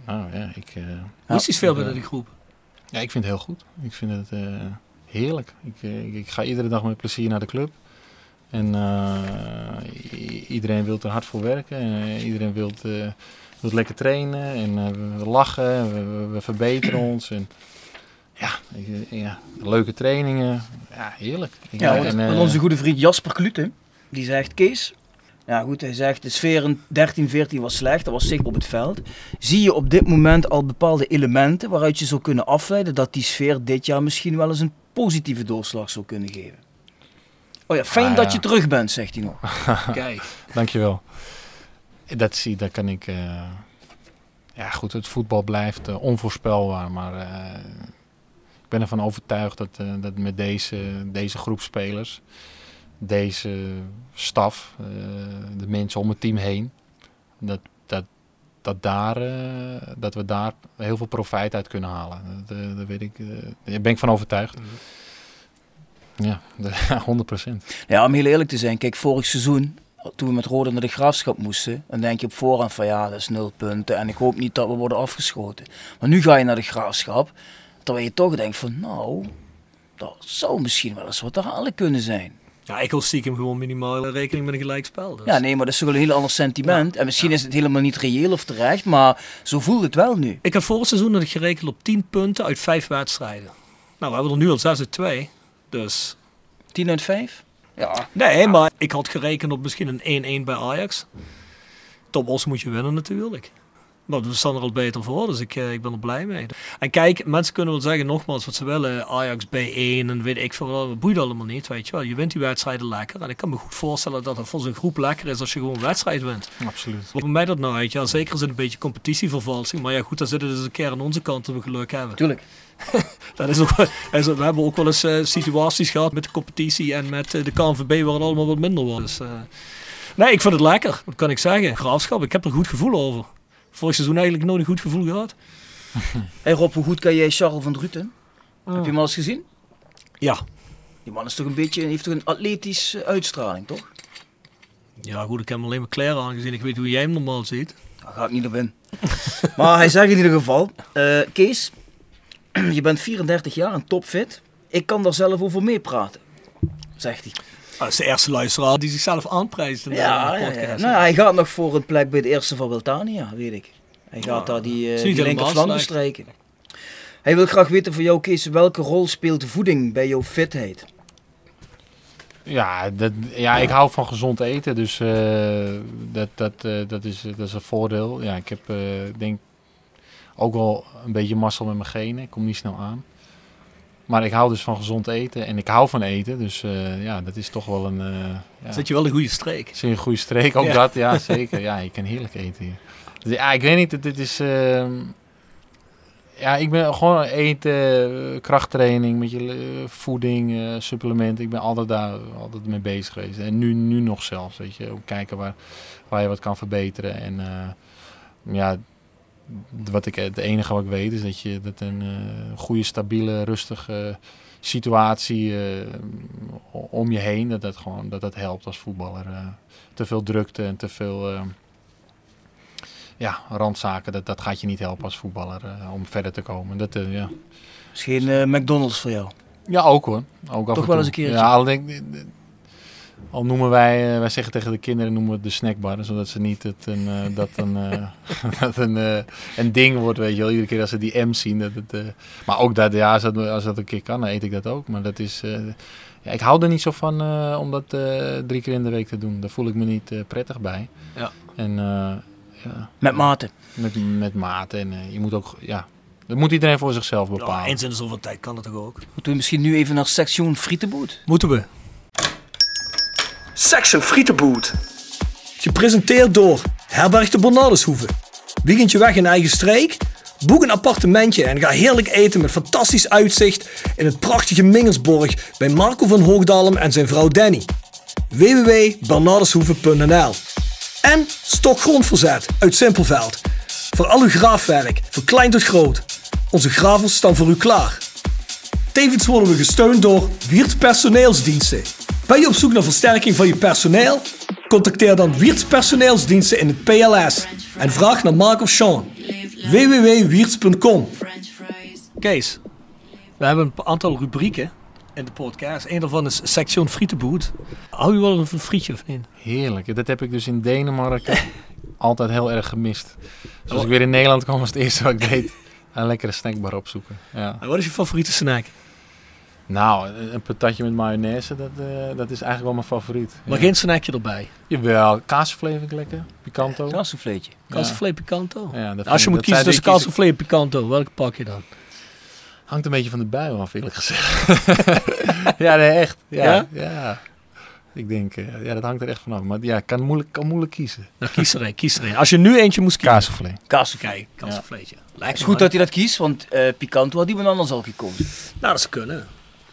Nou ja, ik... eh, Hoe is die ik, binnen eh, die groep? ja, ik vind het heel goed. Ik vind het eh, heerlijk. Ik, ik, ik ga iedere dag met plezier naar de club. En eh, iedereen wil er hard voor werken. En, iedereen wil wil lekker trainen. En we, we lachen. We, we, we verbeteren ons. En, ja, eh, ja, leuke trainingen. Ja, heerlijk. Ik- Ja, en, eh, onze goede vriend Jasper Klute, die zegt, Kees, ja goed, hij zegt de sfeer in 13, 14 was slecht, dat was zichtbaar op het veld. Zie je op dit moment al bepaalde elementen waaruit je zou kunnen afleiden dat die sfeer dit jaar misschien wel eens een positieve doorslag zou kunnen geven? Oh ja, fijn Ah, dat ja. je terug bent, zegt hij nog. Kijk. Dankjewel. Dat zie, daar kan ik. eh, ja, goed, het voetbal blijft onvoorspelbaar. Maar eh, ben ervan overtuigd dat, eh, dat met deze, deze groep spelers, deze staf, eh, de mensen om het team heen, dat, dat, dat, daar, eh, dat we daar heel veel profijt uit kunnen halen. Dat, dat weet ik, eh, daar ben ik van overtuigd. Ja, 100 procent. Ja, om heel eerlijk te zijn, kijk, vorig seizoen, toen we met Rode naar de Graafschap moesten, dan denk je op voorhand van ja, dat is nul punten en ik hoop niet dat we worden afgeschoten. Maar nu ga je naar de Graafschap, terwijl je toch denkt van nou, Dat zou misschien wel eens wat te halen kunnen zijn. Ja, ik wil stiekem gewoon minimaal rekening met een gelijkspel. Dus. Ja, nee, maar dat is toch wel een heel ander sentiment. En misschien is het helemaal niet reëel of terecht, maar zo voelt het wel nu. Ik had vorig seizoen dat ik gerekend op 10 punten uit 5 wedstrijden. Nou, we hebben er nu al 6 uit 2. Dus 10 uit 5? Ja. Nee, maar ik had gerekend op misschien een 1-1 bij Ajax. Top Os moet je winnen natuurlijk. Maar we staan er al beter voor, dus ik, eh, ik ben er blij mee. En kijk, mensen kunnen wel zeggen nogmaals wat ze willen. Ajax B1 en weet ik veel wat. Dat boeit allemaal niet, weet je wel. Je wint die wedstrijden lekker. En ik kan me goed voorstellen dat het voor zo'n groep lekker is als je gewoon een wedstrijd wint. Absoluut. Wat mij dat nou uit? Ja, zeker is het een beetje competitievervalsing. Maar ja, goed, dan zitten we dus een keer aan onze kant dat we geluk hebben. Tuurlijk. Dat is ook, we hebben ook wel eens eh, situaties gehad met de competitie en met eh, de KNVB waar het allemaal wat minder was. Dus, eh, nee, ik vind het lekker. Wat kan ik zeggen? Graafschap, ik heb er een goed gevoel over. Vorig seizoen eigenlijk nooit een goed gevoel gehad. Hey Rob, hoe goed kan jij Charles van Druten? Oh. Heb je hem al eens gezien? Ja. Die man is toch een beetje, heeft toch een atletische uitstraling, toch? Ja, goed, ik heb hem alleen maar kleren aangezien. Ik weet hoe jij hem normaal ziet. Daar ga ik niet op in. maar hij zegt in ieder geval, eh, Kees, je bent 34 jaar en topfit. Ik kan daar zelf over meepraten, zegt hij. Dat is de eerste luisteraar die zichzelf aanprijst in de Ja, ja, podcast. ja. Nou, hij gaat nog voor een plek bij de eerste van Wiltania, weet ik. Hij gaat daar die, eh niet die linkerflank bestrijken. Hij wil graag weten van jou, Kees, welke rol speelt voeding bij jouw fitheid? Ja, dat, ja, ik hou van gezond eten, dus eh, dat, dat, eh, dat, is, dat is een voordeel. Ja, ik heb eh, ik denk ook wel een beetje mazzel met mijn genen. Ik kom niet snel aan. Maar ik hou dus van gezond eten en ik hou van eten, dus eh, ja, dat is toch wel een... eh ja, Zet je wel een goede streek. Zit je een goede streek, ook Ja. dat, ja zeker. Ja, je kan heerlijk eten hier. Dus, ja, ik weet niet, dit- is... ehm, ja, ik ben gewoon eten, krachttraining, met je eh, voeding, supplementen. Ik ben altijd daar altijd mee bezig geweest. En nu, nu nog zelfs, weet je. Ook kijken waar, waar je wat kan verbeteren. En ja, wat ik, het enige wat ik weet is dat je dat een eh, goede, stabiele, rustige situatie eh, om je heen, dat dat gewoon dat dat helpt als voetballer. eh. te veel drukte en te veel ja, randzaken, dat, dat gaat je niet helpen als voetballer om verder te komen. Dat, ja. is geen eh, McDonald's voor jou. Ja, ook hoor. Ook af Toch wel eens een keertje? Ja, al noemen wij, eh, wij zeggen tegen de kinderen noemen we het de snackbar, zodat ze niet het een, eh, dat een, eh, dat een, eh, een ding wordt, weet je wel. Iedere keer als ze die M zien. Dat het, eh, maar ook dat, ja, als dat, als dat een keer kan, dan eet ik dat ook. Maar dat is, eh, ja, ik hou er niet zo van eh, om dat eh, drie keer in de week te doen. Daar voel ik me niet eh, prettig bij. Ja. En, eh, ja, Met mate. met, met mate. En je moet ook, ja, dat moet iedereen voor zichzelf bepalen. Ja, eens in de zoveel tijd kan het toch ook. Moeten we misschien nu even naar section frietenboot? Moeten we. Section Frietenboot. Gepresenteerd door Herberg de Bernardeshoeve. Weekendje weg in eigen streek? Boek een appartementje en ga heerlijk eten met fantastisch uitzicht in het prachtige Mingersborg bij Marco van Hoogdalem en zijn vrouw Danny. www.bernardeshoeve.nl En Stokgrondverzet uit Simpelveld. Voor al uw graafwerk, van klein tot groot. Onze gravels staan voor u klaar. Tevens worden we gesteund door Wiert Personeelsdiensten. Ben je op zoek naar versterking van je personeel? Contacteer dan Wiert Personeelsdiensten in het PLS en vraag naar Mark of Sean. www.wierts.com Kees, we hebben een aantal rubrieken in de podcast. Een daarvan is Section Frietenboot. Hou je wel van een frietje of niet? Heerlijk. Dat heb ik dus in Denemarken altijd heel erg gemist. Dus als ik weer in Nederland kwam, was het eerste wat ik deed. Een lekkere snackbar opzoeken. Ja. En Wat is je favoriete snack? Nou, een- patatje met mayonaise, dat, eh, dat is eigenlijk wel mijn favoriet. Maar Ja. geen snackje erbij. Jawel, kaasvlees vind ik lekker. Picanto. Kaasvleetje. Cassoufflé picanto. Ja, dat Als je ik- moet dat kiezen tussen cassoufflé en picanto, welke pak je dan? Hangt een beetje van de bui af, eerlijk gezegd. ja, nee, echt. Ja, Ja? ja? Ik denk, eh, ja, dat hangt er echt vanaf. Maar ja, ik kan moeilijk, kan moeilijk kiezen. Nou, kies er een, kies er een. Als je nu eentje moest kiezen. Kaasvlees. Kaasvlees. Het Lekker is goed man. dat hij dat kiest, want eh Picanto had iemand anders al gekozen. Nou, dat zou kunnen.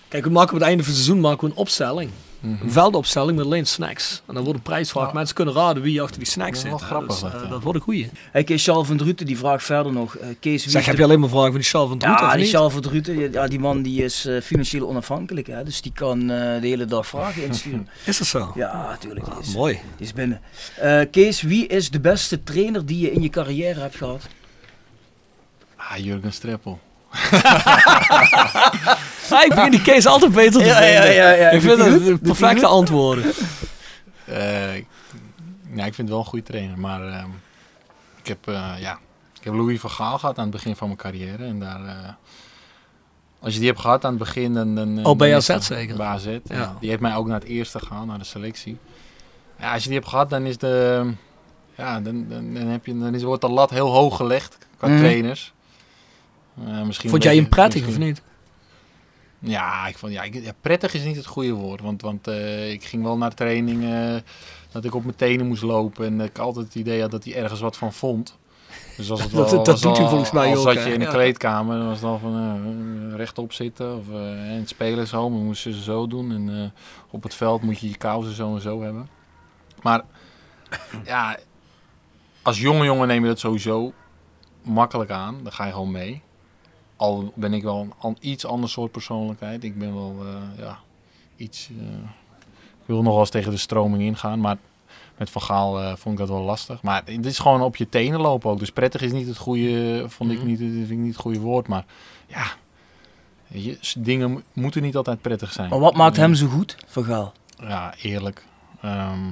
Kijk, we maken op het einde van het seizoen maken we een opstelling. Mhm. Een veldopstelling met alleen snacks. En dan wordt een prijsvraag. Mensen kunnen raden wie achter die snacks zit. grappig, Dus, dat, eh, ja. dat wordt een goeie. Hey, Kees Charles van Druten die vraagt verder nog. eh, Kees, wie Zeg, heb de- je alleen maar vragen van die Charles van Druten Ja, of die niet? Charles van Druten, ja, die man die is eh, financieel onafhankelijk. Hè, dus die kan eh, de hele dag vragen insturen. Is dat zo? Ja, natuurlijk. die is, Mooi. die is binnen. Eh, Kees, wie is de beste trainer die je in je carrière hebt gehad? Ah, Jurgen Streppel. Ah, ik begin die Kees altijd beter te Ja, ja, vinden. ja, ja. Ik vind dat perfecte antwoorden. Eh, ik- vind het wel een goede trainer. Maar ehm, ik, heb, eh, ja, ik heb Louis van Gaal gehad aan het begin van mijn carrière. En daar, eh, als je die hebt gehad aan het begin... Dan, dan, Oh, bij AZ zeker? Bij AZ, ja. Die heeft mij ook naar het eerste gehaald, naar de selectie. Ja, als je die hebt gehad, dan is de... Ja, dan, dan, dan, heb je, dan is, wordt de lat heel hoog gelegd qua Mhm. trainers. Misschien Vond jij hem prettig of niet? Ja, ik vond, ja, ik, ja, prettig is niet het goede woord. Want, want eh, ik ging wel naar training eh, dat ik op mijn tenen moest lopen. En dat ik altijd het idee had dat hij ergens wat van vond. Dus als het Dat- wel, dat doet hij al- volgens mij ook, zat je in de Ja. kleedkamer, dan was het al van eh, rechtop zitten. Of eh, in het spelen zo, maar moesten ze zo doen. En eh, op het veld moet je je kousen zo en zo hebben. Maar ja, als jonge jongen neem je dat sowieso makkelijk aan. Dan ga je gewoon mee. Al ben ik wel een iets ander soort persoonlijkheid. Ik ben wel, eh, ja, iets... eh, ik wil nog wel eens tegen de stroming ingaan, maar met Van Gaal eh, vond ik dat wel lastig. Maar dit is gewoon op je tenen lopen ook. Dus prettig is niet het goede, vond ik Mhm. niet, vind ik niet het goede woord. Maar ja, je, dingen mo- moeten niet altijd prettig zijn. Maar wat maakt hem zo goed, Van Gaal? Ja, eerlijk. Ehm,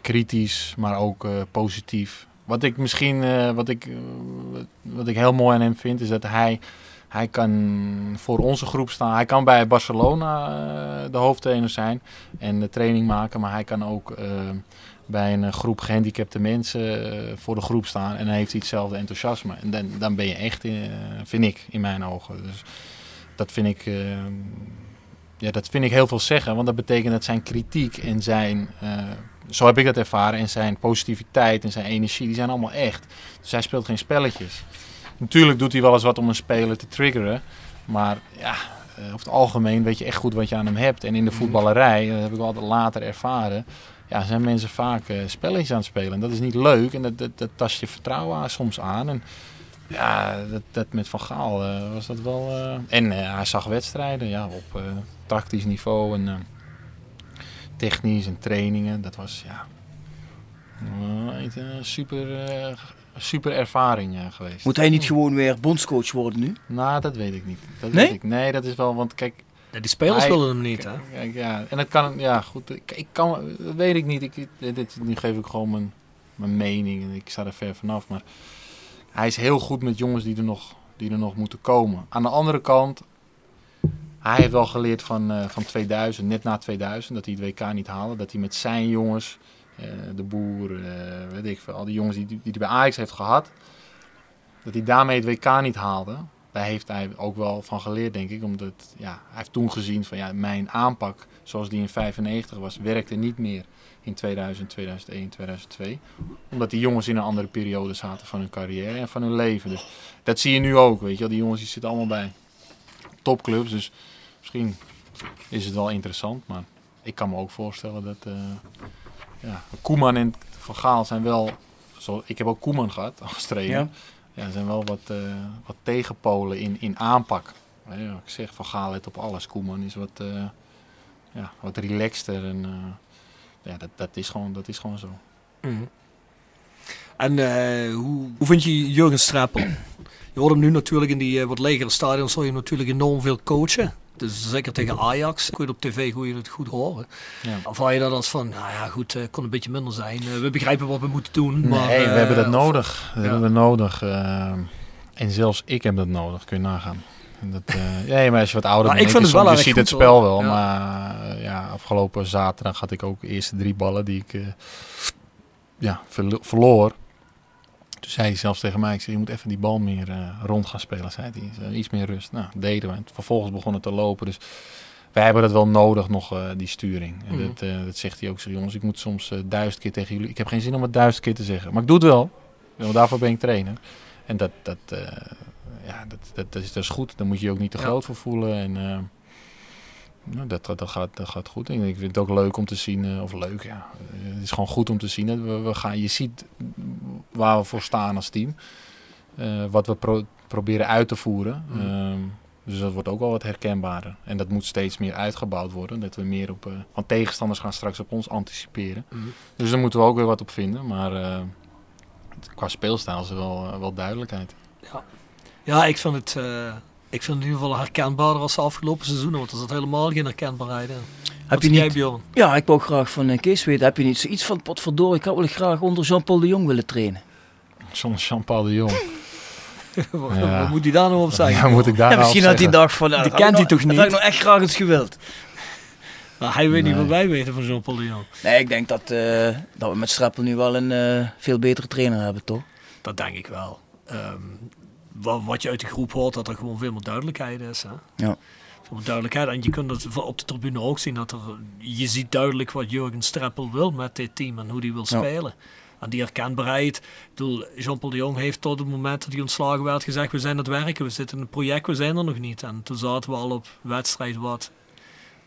kritisch, maar ook positief. Wat ik misschien, eh, wat, ik, eh, wat- ik heel mooi aan hem vind, is dat hij, hij kan voor onze groep staan. Hij kan bij Barcelona eh, de hoofdtrainer zijn en de training maken, maar hij kan ook bij een groep gehandicapte mensen voor de groep staan en hij heeft hetzelfde enthousiasme. En dan, dan ben je echt, vind ik, in mijn ogen. Dus dat vind ik, ja, dat vind ik heel veel zeggen, want dat betekent dat zijn kritiek en zijn, zo heb ik dat ervaren, en zijn positiviteit en zijn energie, die zijn allemaal echt. Dus hij speelt geen spelletjes. Natuurlijk doet hij wel eens wat om een speler te triggeren, maar ja, eh, over het algemeen weet je echt goed wat je aan hem hebt. En in de voetballerij, dat heb ik altijd later ervaren, ja, zijn mensen vaak eh, spelletjes aan het spelen. En dat is niet leuk en dat, dat, dat tast je vertrouwen soms aan. En ja, dat, dat met Van Gaal eh, was dat wel... eh, en eh, hij zag wedstrijden ja, op eh, tactisch niveau en eh, technisch en trainingen. Dat was ja, eh, echt een super, eh, super ervaring eh, geweest. Moet hij niet gewoon weer bondscoach worden nu? Nou, dat weet ik niet. Dat Nee? Weet ik. Nee, dat is wel, want kijk... Ja, die spelers hij- willen hem niet, hè? Kijk, ja, en dat kan, ja, goed. Ik, ik kan, dat weet ik niet. Ik, dit, dit- nu geef ik gewoon mijn, mijn mening en ik sta er ver vanaf. Maar hij is heel goed met jongens die er nog, die er nog moeten komen. Aan de andere kant, hij heeft wel geleerd van, eh, van 2000, net na 2000, dat hij het WK niet haalde. Dat hij met zijn jongens, eh, de boer, eh, weet ik veel, al die jongens die, die hij bij Ajax heeft gehad, dat hij daarmee het WK niet haalde. Daar heeft hij ook wel van geleerd, denk ik. Omdat ja, hij heeft toen gezien van ja, mijn aanpak zoals die in 95 was, werkte niet meer in 2000, 2001, 2002. Omdat die jongens in een andere periode zaten van hun carrière en van hun leven. Dus dat zie je nu ook, weet je wel. Die jongens die zitten allemaal bij topclubs. Dus misschien is het wel interessant. Maar ik kan me ook voorstellen dat eh, ja, Koeman en Van Gaal zijn wel... Zo, ik heb ook Koeman gehad als trainer. Ja. Ja, er zijn wel wat, eh, wat tegenpolen in, in aanpak. Ja, ik zeg Van Gaal let op alles. Koeman is wat, eh, ja, wat relaxter. En, ja, dat, dat, is gewoon, dat is gewoon zo. Mhm. En hoe, hoe vind je Jurgen Streppel? Je hoort hem nu natuurlijk in die eh, wat legere stadions, zal je natuurlijk enorm veel coachen. Dus zeker tegen Ajax, kun je op tv hoe je het goed horen. Ja. Of haal je dat als van, nou ja goed, eh kon een beetje minder zijn. Eh, we begrijpen wat we moeten doen. Maar, nee, we hebben dat of- nodig. Ja. hebben we nodig. en zelfs ik heb dat nodig, kun je nagaan. Dat, ja, maar als je wat ouder bent, ik vind is het wel soms- je ziet goed, het spel hoor. wel. Ja. Maar ja, afgelopen zaterdag had ik ook de eerste drie ballen die ik ja, verlo- verloor. Toen zei hij zelfs tegen mij, ik zei, je moet even die bal meer eh, rond gaan spelen, zei hij. Iets meer rust. Nou, deden we. En vervolgens begon het te lopen. Dus wij hebben dat wel nodig, nog eh, die sturing. En Mhm. dat, eh, dat zegt hij ook zo, jongens, ik moet soms duizend keer tegen jullie. Ik heb geen zin om het duizend keer te zeggen. Maar ik doe het wel. Want daarvoor ben ik trainer. En dat, dat, ja, dat, dat, dat, is, is goed. Daar moet je je ook niet te Ja. groot voor voelen. En nou, dat, dat, dat gaat, dat gaat goed. En ik vind het ook leuk om te zien, eh, of leuk, ja. Het is gewoon goed om te zien. Dat we, we gaan, je ziet waar we voor staan als team. Eh, wat we pro- proberen uit te voeren. Mhm. Ehm, dus dat wordt ook wel wat herkenbaarder. En dat moet steeds meer uitgebouwd worden. Dat we meer op... eh want tegenstanders gaan straks op ons anticiperen. Mhm. Dus daar moeten we ook weer wat op vinden. Maar qua speelstijl is er wel, wel duidelijkheid. Ja, ik vind het, Ik vind het in ieder geval herkenbaarder als de afgelopen seizoenen, want er zat helemaal geen herkenbaarheid in. Heb je jij, niet, Bjorn? ja, ik wou graag van eh, Kees weten. Heb je niet zoiets van, potverdorie, ik had wel graag onder Jean-Paul de Jong willen trainen. Zonder Jean-Paul de Jong. Wat Ja. wat moet hij daar nou op zeggen? Ja, moet ik daar Ja, nou misschien op had hij dacht van, nou, Die kent hij toch Dat had ik niet? nog echt graag eens gewild. Maar hij weet niet wat wij weten van Jean-Paul de Jong. Nee, ik denk dat, eh, dat we met Streppel nu wel een eh, veel betere trainer hebben, toch? Dat denk ik wel. Ehm, wat je uit de groep hoort, dat er gewoon veel meer duidelijkheid is. Hè? Ja. Veel meer duidelijkheid. En je kunt het van op de tribune ook zien. Dat er, je ziet duidelijk wat Jurgen Streppel wil met dit team en hoe die wil Ja. spelen. En die herkenbaarheid. Ik bedoel, Jean-Paul de Jong heeft tot het moment dat hij ontslagen werd gezegd: We zijn aan het werken, we zitten in een project, we zijn er nog niet. En toen zaten we al op wedstrijd wat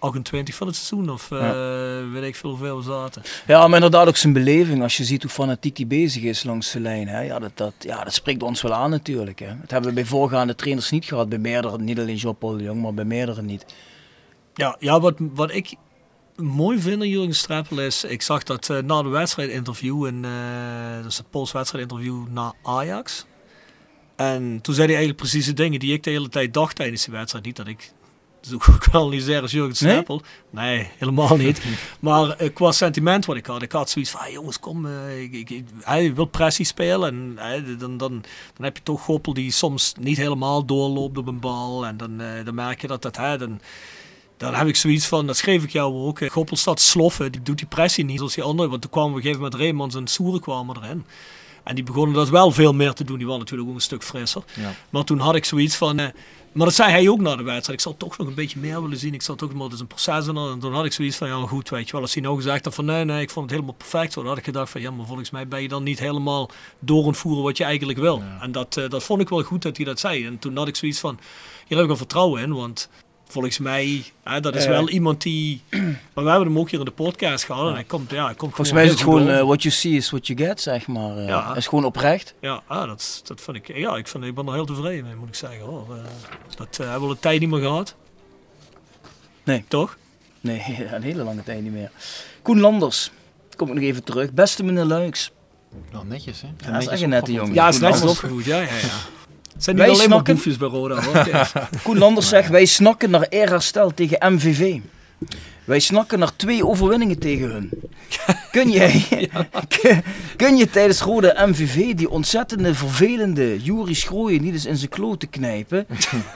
28 van het seizoen, of eh, weet ik veel hoeveel we zaten. Ja, maar inderdaad ook zijn beleving. Als je ziet hoe fanatiek hij bezig is langs de lijn. Hè. Ja, dat, dat, ja, dat spreekt ons wel aan natuurlijk. Hè. Dat hebben we bij voorgaande trainers niet gehad. Bij meerdere, niet alleen Jean-Paul de Jong, maar bij meerdere niet. Ja, ja wat, wat ik mooi vind aan Jurgen Streppel is, ik zag dat eh, na de wedstrijdinterview, in, eh dus het postwedstrijdinterview na Ajax. En toen zei hij eigenlijk precies de dingen die ik de hele tijd dacht tijdens die wedstrijd. Niet dat ik zo kwaliseer als Jurgen Nee? Helemaal niet. maar eh, qua sentiment wat ik had, ik had zoiets van, ah, jongens kom, eh, ik, ik, ik- hij wil pressie spelen. En eh, dan, dan, dan heb je toch Goppel die soms niet helemaal doorloopt op een bal. En dan, eh, dan merk je dat dat, hè, dan, dan heb ik zoiets van, dat schreef ik jou ook. eh, Goppel staat sloffen, die doet die pressie niet zoals die anderen. Want toen kwamen we op een gegeven moment Reemans en Soeren kwamen erin. En die begonnen dat wel veel meer te doen. Die waren natuurlijk ook een stuk frisser. Ja. Maar toen had ik zoiets van... eh, maar dat zei hij ook na de wedstrijd. Ik zou toch nog een beetje meer willen zien. Ik zou toch maar, het is een proces. En toen had ik zoiets van, ja goed, weet je wel. Als hij nou gezegd had van, nee, nee, ik vond het helemaal perfect. Dan had ik gedacht van, ja, maar volgens mij ben je dan niet helemaal door het voeren wat je eigenlijk wil. En dat, eh, dat vond ik wel goed dat hij dat zei. En toen had ik zoiets van, hier heb ik wel vertrouwen in. Want volgens mij, hè, dat is wel iemand die... Maar we hebben hem ook hier in de podcast gehad. En hij komt, ja, hij komt Volgens mij is het gewoon eh, what you see is what you get, zeg maar. eh. Ja. Het is gewoon oprecht. Ja, ah, dat, dat vind ik. Ja, ik, vind, ik ben er heel tevreden mee, moet ik zeggen. Hoor. Eh, dat hebben we al een tijd niet meer gehad. Nee. Toch? Nee, een hele lange tijd niet meer. Koen Landers, kom ik nog even terug. Beste meneer Luiks. Wel netjes, hè? Ja, dat is echt een nette jongen. Ja, is netjes opgevoed. Ja, ja, ja. Het zijn Wij niet alleen maar snakken- boefjes bij Roda. Hoor. Koen Landers zegt, wij snakken naar eerherstel tegen MVV. Wij snakken naar twee overwinningen tegen hun. Kun jij, kun- kun je tijdens Rode MVV die ontzettende vervelende Juri Schrooien niet eens in zijn kloten knijpen?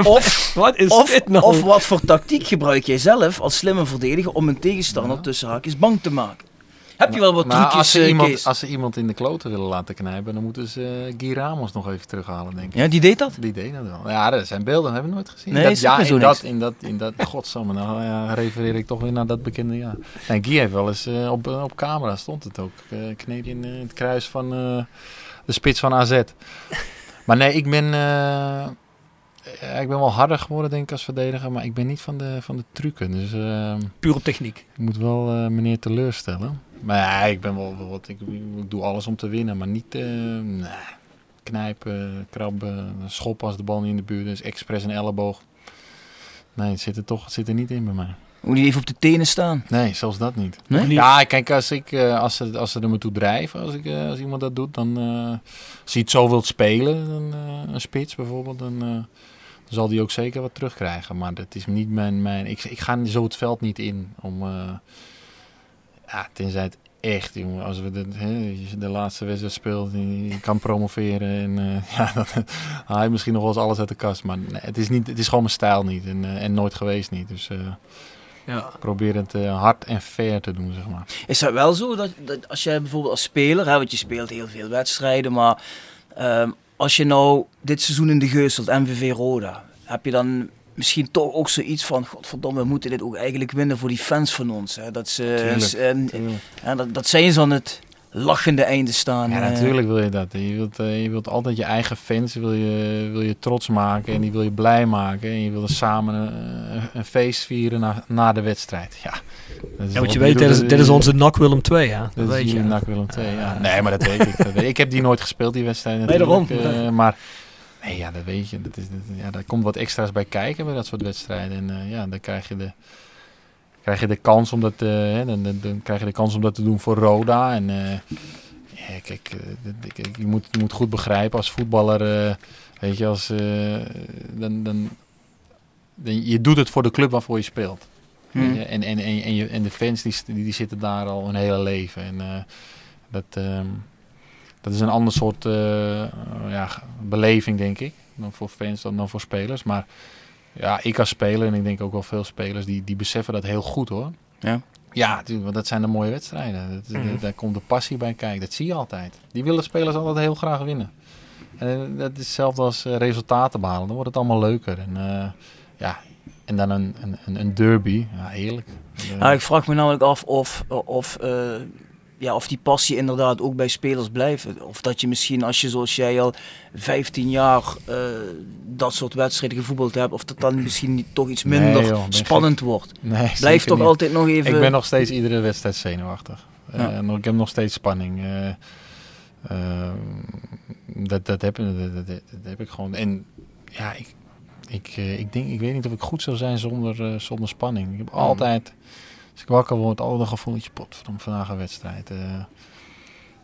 Of, Wat is of, dit nou? of wat voor tactiek gebruik jij zelf als slimme verdediger om een tegenstander tussen haakjes bang te maken? Heb je wel wat Maar trucjes, als ze, eh, iemand, als ze iemand in de kloten willen laten knijpen, dan moeten ze uh, Guy Ramos nog even terughalen, denk ik. Ja, die deed dat? Die deed dat wel. Ja, dat zijn beelden, hebben we nooit gezien. Nee, dat, ja, in niks. dat, in dat, in dat, godsamme, nou ja, refereer ik toch weer naar dat bekende jaar. En Guy heeft wel eens eh, op, eh, op camera, stond het ook, uh, kneep je in, eh, het kruis van eh, de spits van AZ. Maar nee, ik ben, eh, ja, ik ben wel harder geworden denk ik als verdediger, maar ik ben niet van de, van de trucken. Dus, eh, Puur op techniek. ik moet wel eh, meneer teleurstellen. Maar ja, ik ben wel, wel wat, ik, ik doe alles om te winnen, maar niet, eh, knijpen, krabben, schoppen als de bal niet in de buurt is, expres een elleboog. Nee, het zit er toch het zit er niet in bij mij. Moet die even op de tenen staan? Nee, zelfs dat niet. Nee? Ja, kijk, als, ik, eh, als, ze, als ze er me toe drijven, als, ik, eh, als iemand dat doet, dan eh, als hij het zo wilt spelen, dan, eh, een spits bijvoorbeeld, dan, eh, dan zal die ook zeker wat terugkrijgen. Maar dat is niet mijn... mijn ik, ik ga zo het veld niet in om... ja, tenzij het echt, jongen, als we de, hè, de laatste wedstrijd speelt, en je kan promoveren en eh, ja, dan haal je misschien nog wel eens alles uit de kast. Maar nee, het, is niet, het is gewoon mijn stijl niet en, eh, en nooit geweest niet. Dus eh, Ja. ik probeer het hard en fair te doen, zeg maar. Is dat wel zo dat, dat als jij bijvoorbeeld als speler, hè, want je speelt heel veel wedstrijden, maar ehm, als je nou dit seizoen in de Geuselt, MVV Roda, heb je dan misschien toch ook zoiets van, godverdomme, we moeten dit ook eigenlijk winnen voor die fans van ons. Hè? Dat, ze, Tuurlijk, en, tuurlijk. en dat, dat zij eens aan het lachende einde staan. Ja, eh. natuurlijk wil je dat. Je wilt, eh, je wilt altijd je eigen fans wil je, wil je trots maken en die wil je blij maken. En je wil samen eh, een feest vieren na, na de wedstrijd. Ja, dat is Ja, want je weet, dit is, bedoel, dit is onze NAC Willem 2, ja. Dat Dat weet is je. NAC Willem II, ja. Nee, maar dat weet ik. Dat weet ik. ik heb die nooit gespeeld, die wedstrijd Nee, daarom. maar nee, ja, dat weet je. Dat is, dat, ja, daar komt wat extra's bij kijken bij dat soort wedstrijden. En eh, ja, dan krijg je de, krijg je de kans om dat, eh, hè, dan, dan, dan krijg je de kans om dat te doen voor Roda. En eh, ja, kijk, je, moet, je moet goed begrijpen als voetballer, weet je, als, dan, dan de- je doet het voor de club waarvoor je speelt. Hmm. En, en, en, en, je, en de fans die, die, zitten daar al hun hele leven. En dat, ehm, dat is een ander soort eh, ja, beleving, denk ik. Dan voor fans dan, dan voor spelers. Maar ja, ik als speler, en ik denk ook wel veel spelers, die, die beseffen dat heel goed hoor. Ja. Ja, want dat zijn de mooie wedstrijden. Dat, Mhm. daar komt de passie bij kijken. Dat zie je altijd. Die willen spelers altijd heel graag winnen. En eh, dat is hetzelfde als eh, resultaten behalen. Dan wordt het allemaal leuker. En, eh, ja, en dan een, een, een- derby. Ja, heerlijk. Nou, ik vraag me namelijk af of, of, eh, ja, of die passie inderdaad ook bij spelers blijft. Of dat je misschien als je zoals jij al 15 jaar eh, dat soort wedstrijden gevoetbald hebt, of dat dan misschien niet toch iets Nee, minder joh, spannend wordt. Nee, toch niet. altijd nog even... Ik ben nog steeds iedere wedstrijd zenuwachtig. Eh, ik heb nog steeds spanning. Eh, eh, dat, dat, heb, dat, dat, dat heb ik gewoon. En ja, ik, ik, ik, denk, ik weet niet of ik goed zou zijn zonder, zonder spanning. Ik heb Hmm. altijd, als ik wakker word, altijd een gevoeletje pot van vandaag een wedstrijd. Eh,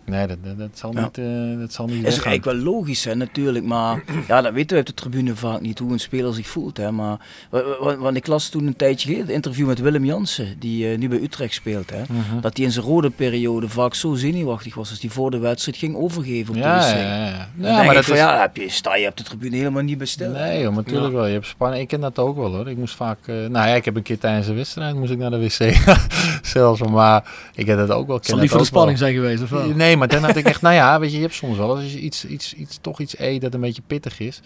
nee, dat, dat, dat zal Ja. niet, eh, dat zal niet is ook weggaan. eigenlijk wel logisch, hè, natuurlijk. Maar ja, dat weten we op de tribune vaak niet, hoe een speler zich voelt. Hè. Maar, wa- wa- want ik las toen een tijdje geleden het interview met Willem Jansen, die eh, nu bij Utrecht speelt. Hè. Mhm. Dat hij in zijn rode periode vaak zo zenuwachtig was als hij voor de wedstrijd ging overgeven op Ja, de wc. ja, ja. Dan Ja, denk maar dat van, is- ja, heb je, sta je op de tribune helemaal niet besteld. Nee, joh, maar natuurlijk Ja. wel. Je hebt spanning. Ik ken dat ook wel hoor. Ik moest vaak. eh, nou ja, ik heb een keer tijdens een wedstrijd moest ik naar de wc zelfs. Maar ik heb dat ook wel. Zal dat voor de wel. spanning zijn geweest, of wel? Nee, maar dan had ik echt. Nou ja, weet je, je hebt soms wel als je iets, iets, iets, toch iets eet dat een beetje pittig is.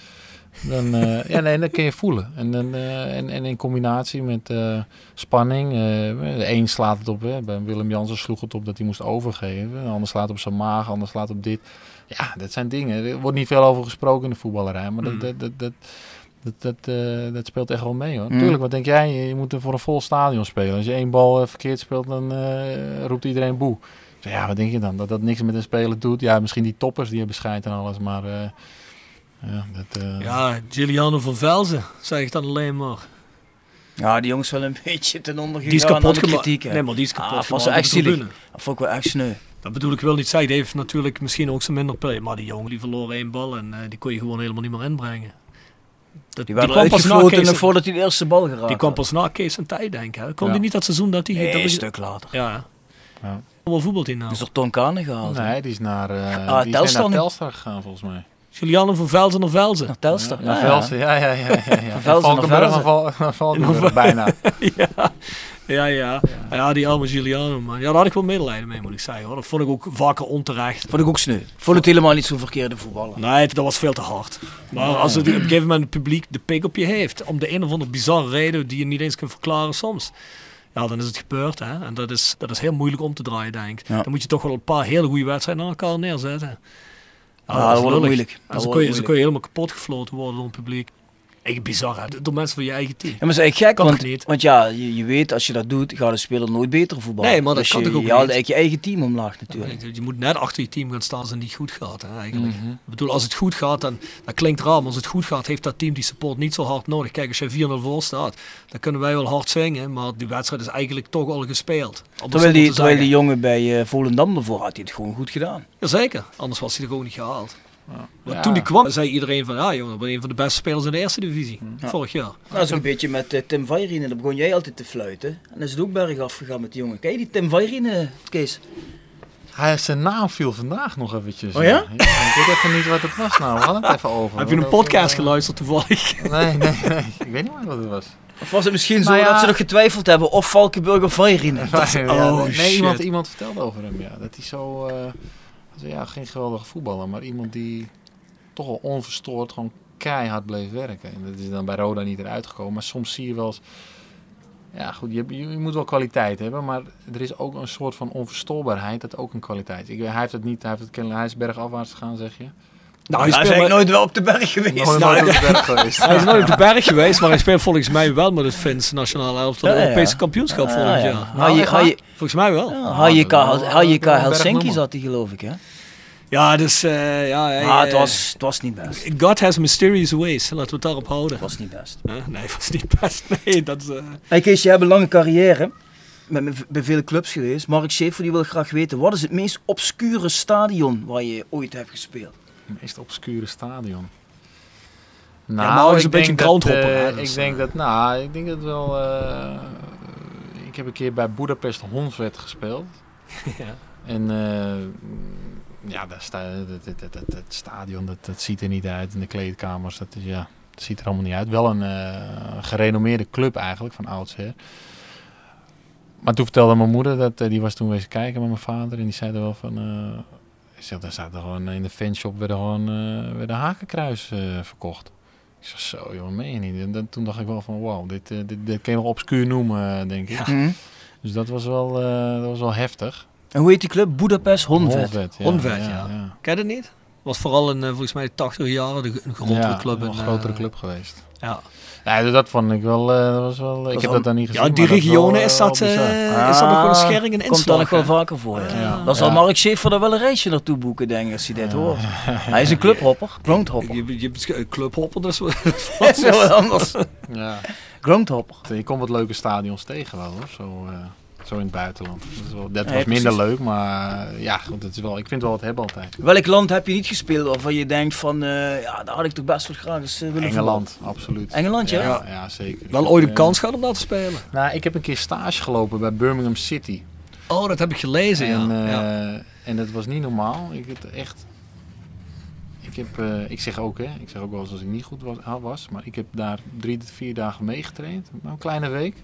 Dan, eh, ja, nee, dat kun je voelen. En, dan, eh, en, en in combinatie met eh, spanning. de een slaat het op. Hè. Bij Willem Jansen sloeg het op dat hij moest overgeven. De ander slaat op zijn maag, de ander slaat op dit. Ja, dat zijn dingen. Er wordt niet veel over gesproken in de voetballerij. Maar dat, Mm. dat, dat, dat, dat, dat, dat speelt echt wel mee hoor. Mm. Tuurlijk, wat denk jij? Je moet er voor een vol stadion spelen. Als je één bal verkeerd speelt, dan roept iedereen boe. Ja, wat denk je dan? Dat dat niks met een speler doet? Ja, misschien die toppers die hebben scheid en alles, maar eh, ja, dat... eh, Ja, Giuliano van Velzen, zeg ik dan alleen maar. Ja, die jongens wel een beetje ten onder Die is kapot kritiek. hè. Nee, maar die is kapot Ah, dat was echt zielig. Dat vond ik wel echt sneu. Dat bedoel ik wel niet zeggen. Die heeft natuurlijk misschien ook zijn minder play. Maar die jongen die verloor één bal en eh, die kon je gewoon helemaal niet meer inbrengen. Dat, Die waren kwam pas na Kees- nog voordat hij de eerste bal geraakt Die kwam pas na Kees en tijd, denk ik. hè. Kwam Ja. die niet dat seizoen dat hij... Nee, dat een stuk later. Ja, ja. Ja. Wat voetbalt hij nou? Is door Ton Kane gehaald. Nee, die is naar, eh Ah, die is naar? Telstar gegaan volgens mij. Giuliano van Velzen naar Velzen. Naar Telstar. Naar Ja, Velsen, ja, ja, ja. ja, ja. Valkenburg naar Val- naar Valkenburg, bijna. ja. Ja, ja. Ja, die arme Giuliano, man. Ja, daar had ik wel medelijden mee, moet ik zeggen. Hoor. Dat vond ik ook vaker onterecht. Vond ik ook sneu. Vond het helemaal niet zo'n verkeerde voetballer. Nee, dat was veel te hard. Maar als het op een gegeven moment het publiek de pik op je heeft, om de een of andere bizarre reden die je niet eens kunt verklaren soms, ja, dan is het gebeurd. Hè? En dat is, dat is heel moeilijk om te draaien, denk ik. Ja. Dan moet je toch wel een paar hele goede wedstrijden aan elkaar neerzetten. Ja, dat is wordt lullig. moeilijk. En Dat zo wordt kun, je, zo moeilijk. kun je helemaal kapot gefloten worden door het publiek. Echt bizar, hè? Door mensen van je eigen team. Ja, maar dat is eigenlijk gek, want, toch niet? want ja, je, je weet als je dat doet, gaat de speler nooit beter voetballen. Nee, maar dat dus kan je, toch ook je haalt eigenlijk je eigen team omlaag natuurlijk. Je moet net achter je team gaan staan als het niet goed gaat. Hè, eigenlijk. Mhm. Ik bedoel, als het goed gaat, dan dat klinkt raar, maar als het goed gaat, heeft dat team die support niet zo hard nodig. Kijk, als je 4-0 voor staat, dan kunnen wij wel hard zingen, maar die wedstrijd is eigenlijk toch al gespeeld. Terwijl die, te terwijl die jongen bij eh, Volendam bijvoorbeeld had hij het gewoon goed gedaan. Jazeker, anders was hij er ook niet gehaald. Want Ja. toen die kwam, zei iedereen van, ja jongen, dat ben een van de beste spelers in de eerste divisie, vorig jaar. Nou, dat is ook een beetje met eh, Tim Vairine, daar begon jij altijd te fluiten. En dan is het ook bergaf gegaan met die jongen. Kijk, die Tim Vairine, Kees. Hij, zijn naam viel vandaag nog eventjes. Oh ja? ik weet even niet wat het was nou. We hadden het even over. Heb je een Dat, podcast eh, geluisterd toevallig? Nee, nee, nee. Ik weet niet meer wat het was. Of was het misschien zo ja. dat ze nog getwijfeld hebben of Valkenburg of Vairine? Oh, nee, shit. iemand, iemand vertelde over hem, ja. Dat hij zo... eh, ja, geen geweldige voetballer, maar iemand die toch wel onverstoord gewoon keihard bleef werken. En dat is dan bij Roda niet eruit gekomen. Maar soms zie je wel eens... Ja, goed, je, je, je moet wel kwaliteit hebben, maar er is ook een soort van onverstoorbaarheid dat ook een kwaliteit is. Ik, hij heeft het niet, hij, heeft het kennelijk, hij is bergafwaarts gegaan, zeg je. Nou, Hij is speelt eigenlijk maar- nooit wel op de berg geweest. Nooit Nou, nooit op de berg geweest. Hij is nooit op de berg geweest, maar hij speelt volgens mij wel met het Fins nationale elftal Ja, de ja. Europese kampioenschap Ah, volgend ja. jaar. Echt Haji- Volgens mij wel. Ja, HJK, wel- HJK Helsinki zat hij geloof ik, hè? Ja, dus eh, ja, hij, het was, het was niet best. God has mysterious ways. Laten we het daarop houden. Het was niet best. Huh? Nee, het was niet best. Nee, dat is... eh, Hey Kees, je hebt een lange carrière. Met, met- bij vele clubs geweest. Mark Schaefer die wil graag weten, wat is het meest obscure stadion waar je ooit hebt gespeeld? Het meest obscure stadion. Nou, Ja, Mark is ik een beetje denk een groundhopper, dat, eh, dus, ik denk dat, nou, ik denk dat wel. eh, ik heb een keer bij Budapest Hondswet gespeeld. Ja. En eh, ja, het, het, het stadion, dat, dat ziet er niet uit. En de kleedkamers, dat, is, ja, dat ziet er allemaal niet uit. Wel een eh, gerenommeerde club eigenlijk, van oudsher. Maar toen vertelde mijn moeder, dat, eh, die was toen wezen kijken met mijn vader. En die zei er wel van... ik zeg, daar er gewoon in de fanshop werden gewoon werden hakenkruis verkocht. Ik zeg, zo joh, meen je niet? En toen dacht ik wel van, wow, dit, dit, dit kan je nog obscuur noemen, denk ik. Mhm. Dus dat was wel, dat was wel heftig. En hoe heet die club? Budapest Honvet. Honvet, ja. Honvet, ja, ja. ja. Ken je dat niet? Was vooral in, eh, volgens mij, de 80 jaren een grotere Ja, club. Een in, grotere eh, club geweest. Ja. Ja, dus dat vond ik wel, eh, dat was wel ik heb dat dan niet gezien. Ja, in die regionen eh, is dat, eh, is dat nog wel een schering en Komt dan inslag. nog wel vaker voor. Ja. Ja. Dan zal Ja. Mark Schaefer er wel een reisje naartoe boeken, denk ik, als hij dit hoort. Hij is een clubhopper. Groundhopper. Je, je hebt een clubhopper, dus Dat is wel anders. Ja. Groundhopper. Je komt wat leuke stadions tegen wel hoor, zo, eh, zo in het buitenland. Dat, is wel, dat Nee, was minder precies. leuk, maar eh, ja, goed, het is wel, ik vind het wel wat hebben altijd. Welk land heb je niet gespeeld waarvan je denkt van, eh, ja, daar had ik toch best wel graag eens eh, willen Engeland, absoluut. Engeland, ja? Ja, ja, zeker. Wel Ik ooit een kans gehad om daar te spelen. Nou, ik heb een keer stage gelopen bij Birmingham City. Oh, dat heb ik gelezen, En, ja. eh, ja. en dat was niet normaal. Ik het echt. Ik, heb, eh, ik zeg ook, hè, ik zeg ook wel eens als ik niet goed was, was maar ik heb daar drie tot vier dagen meegetraind, nou, een kleine week.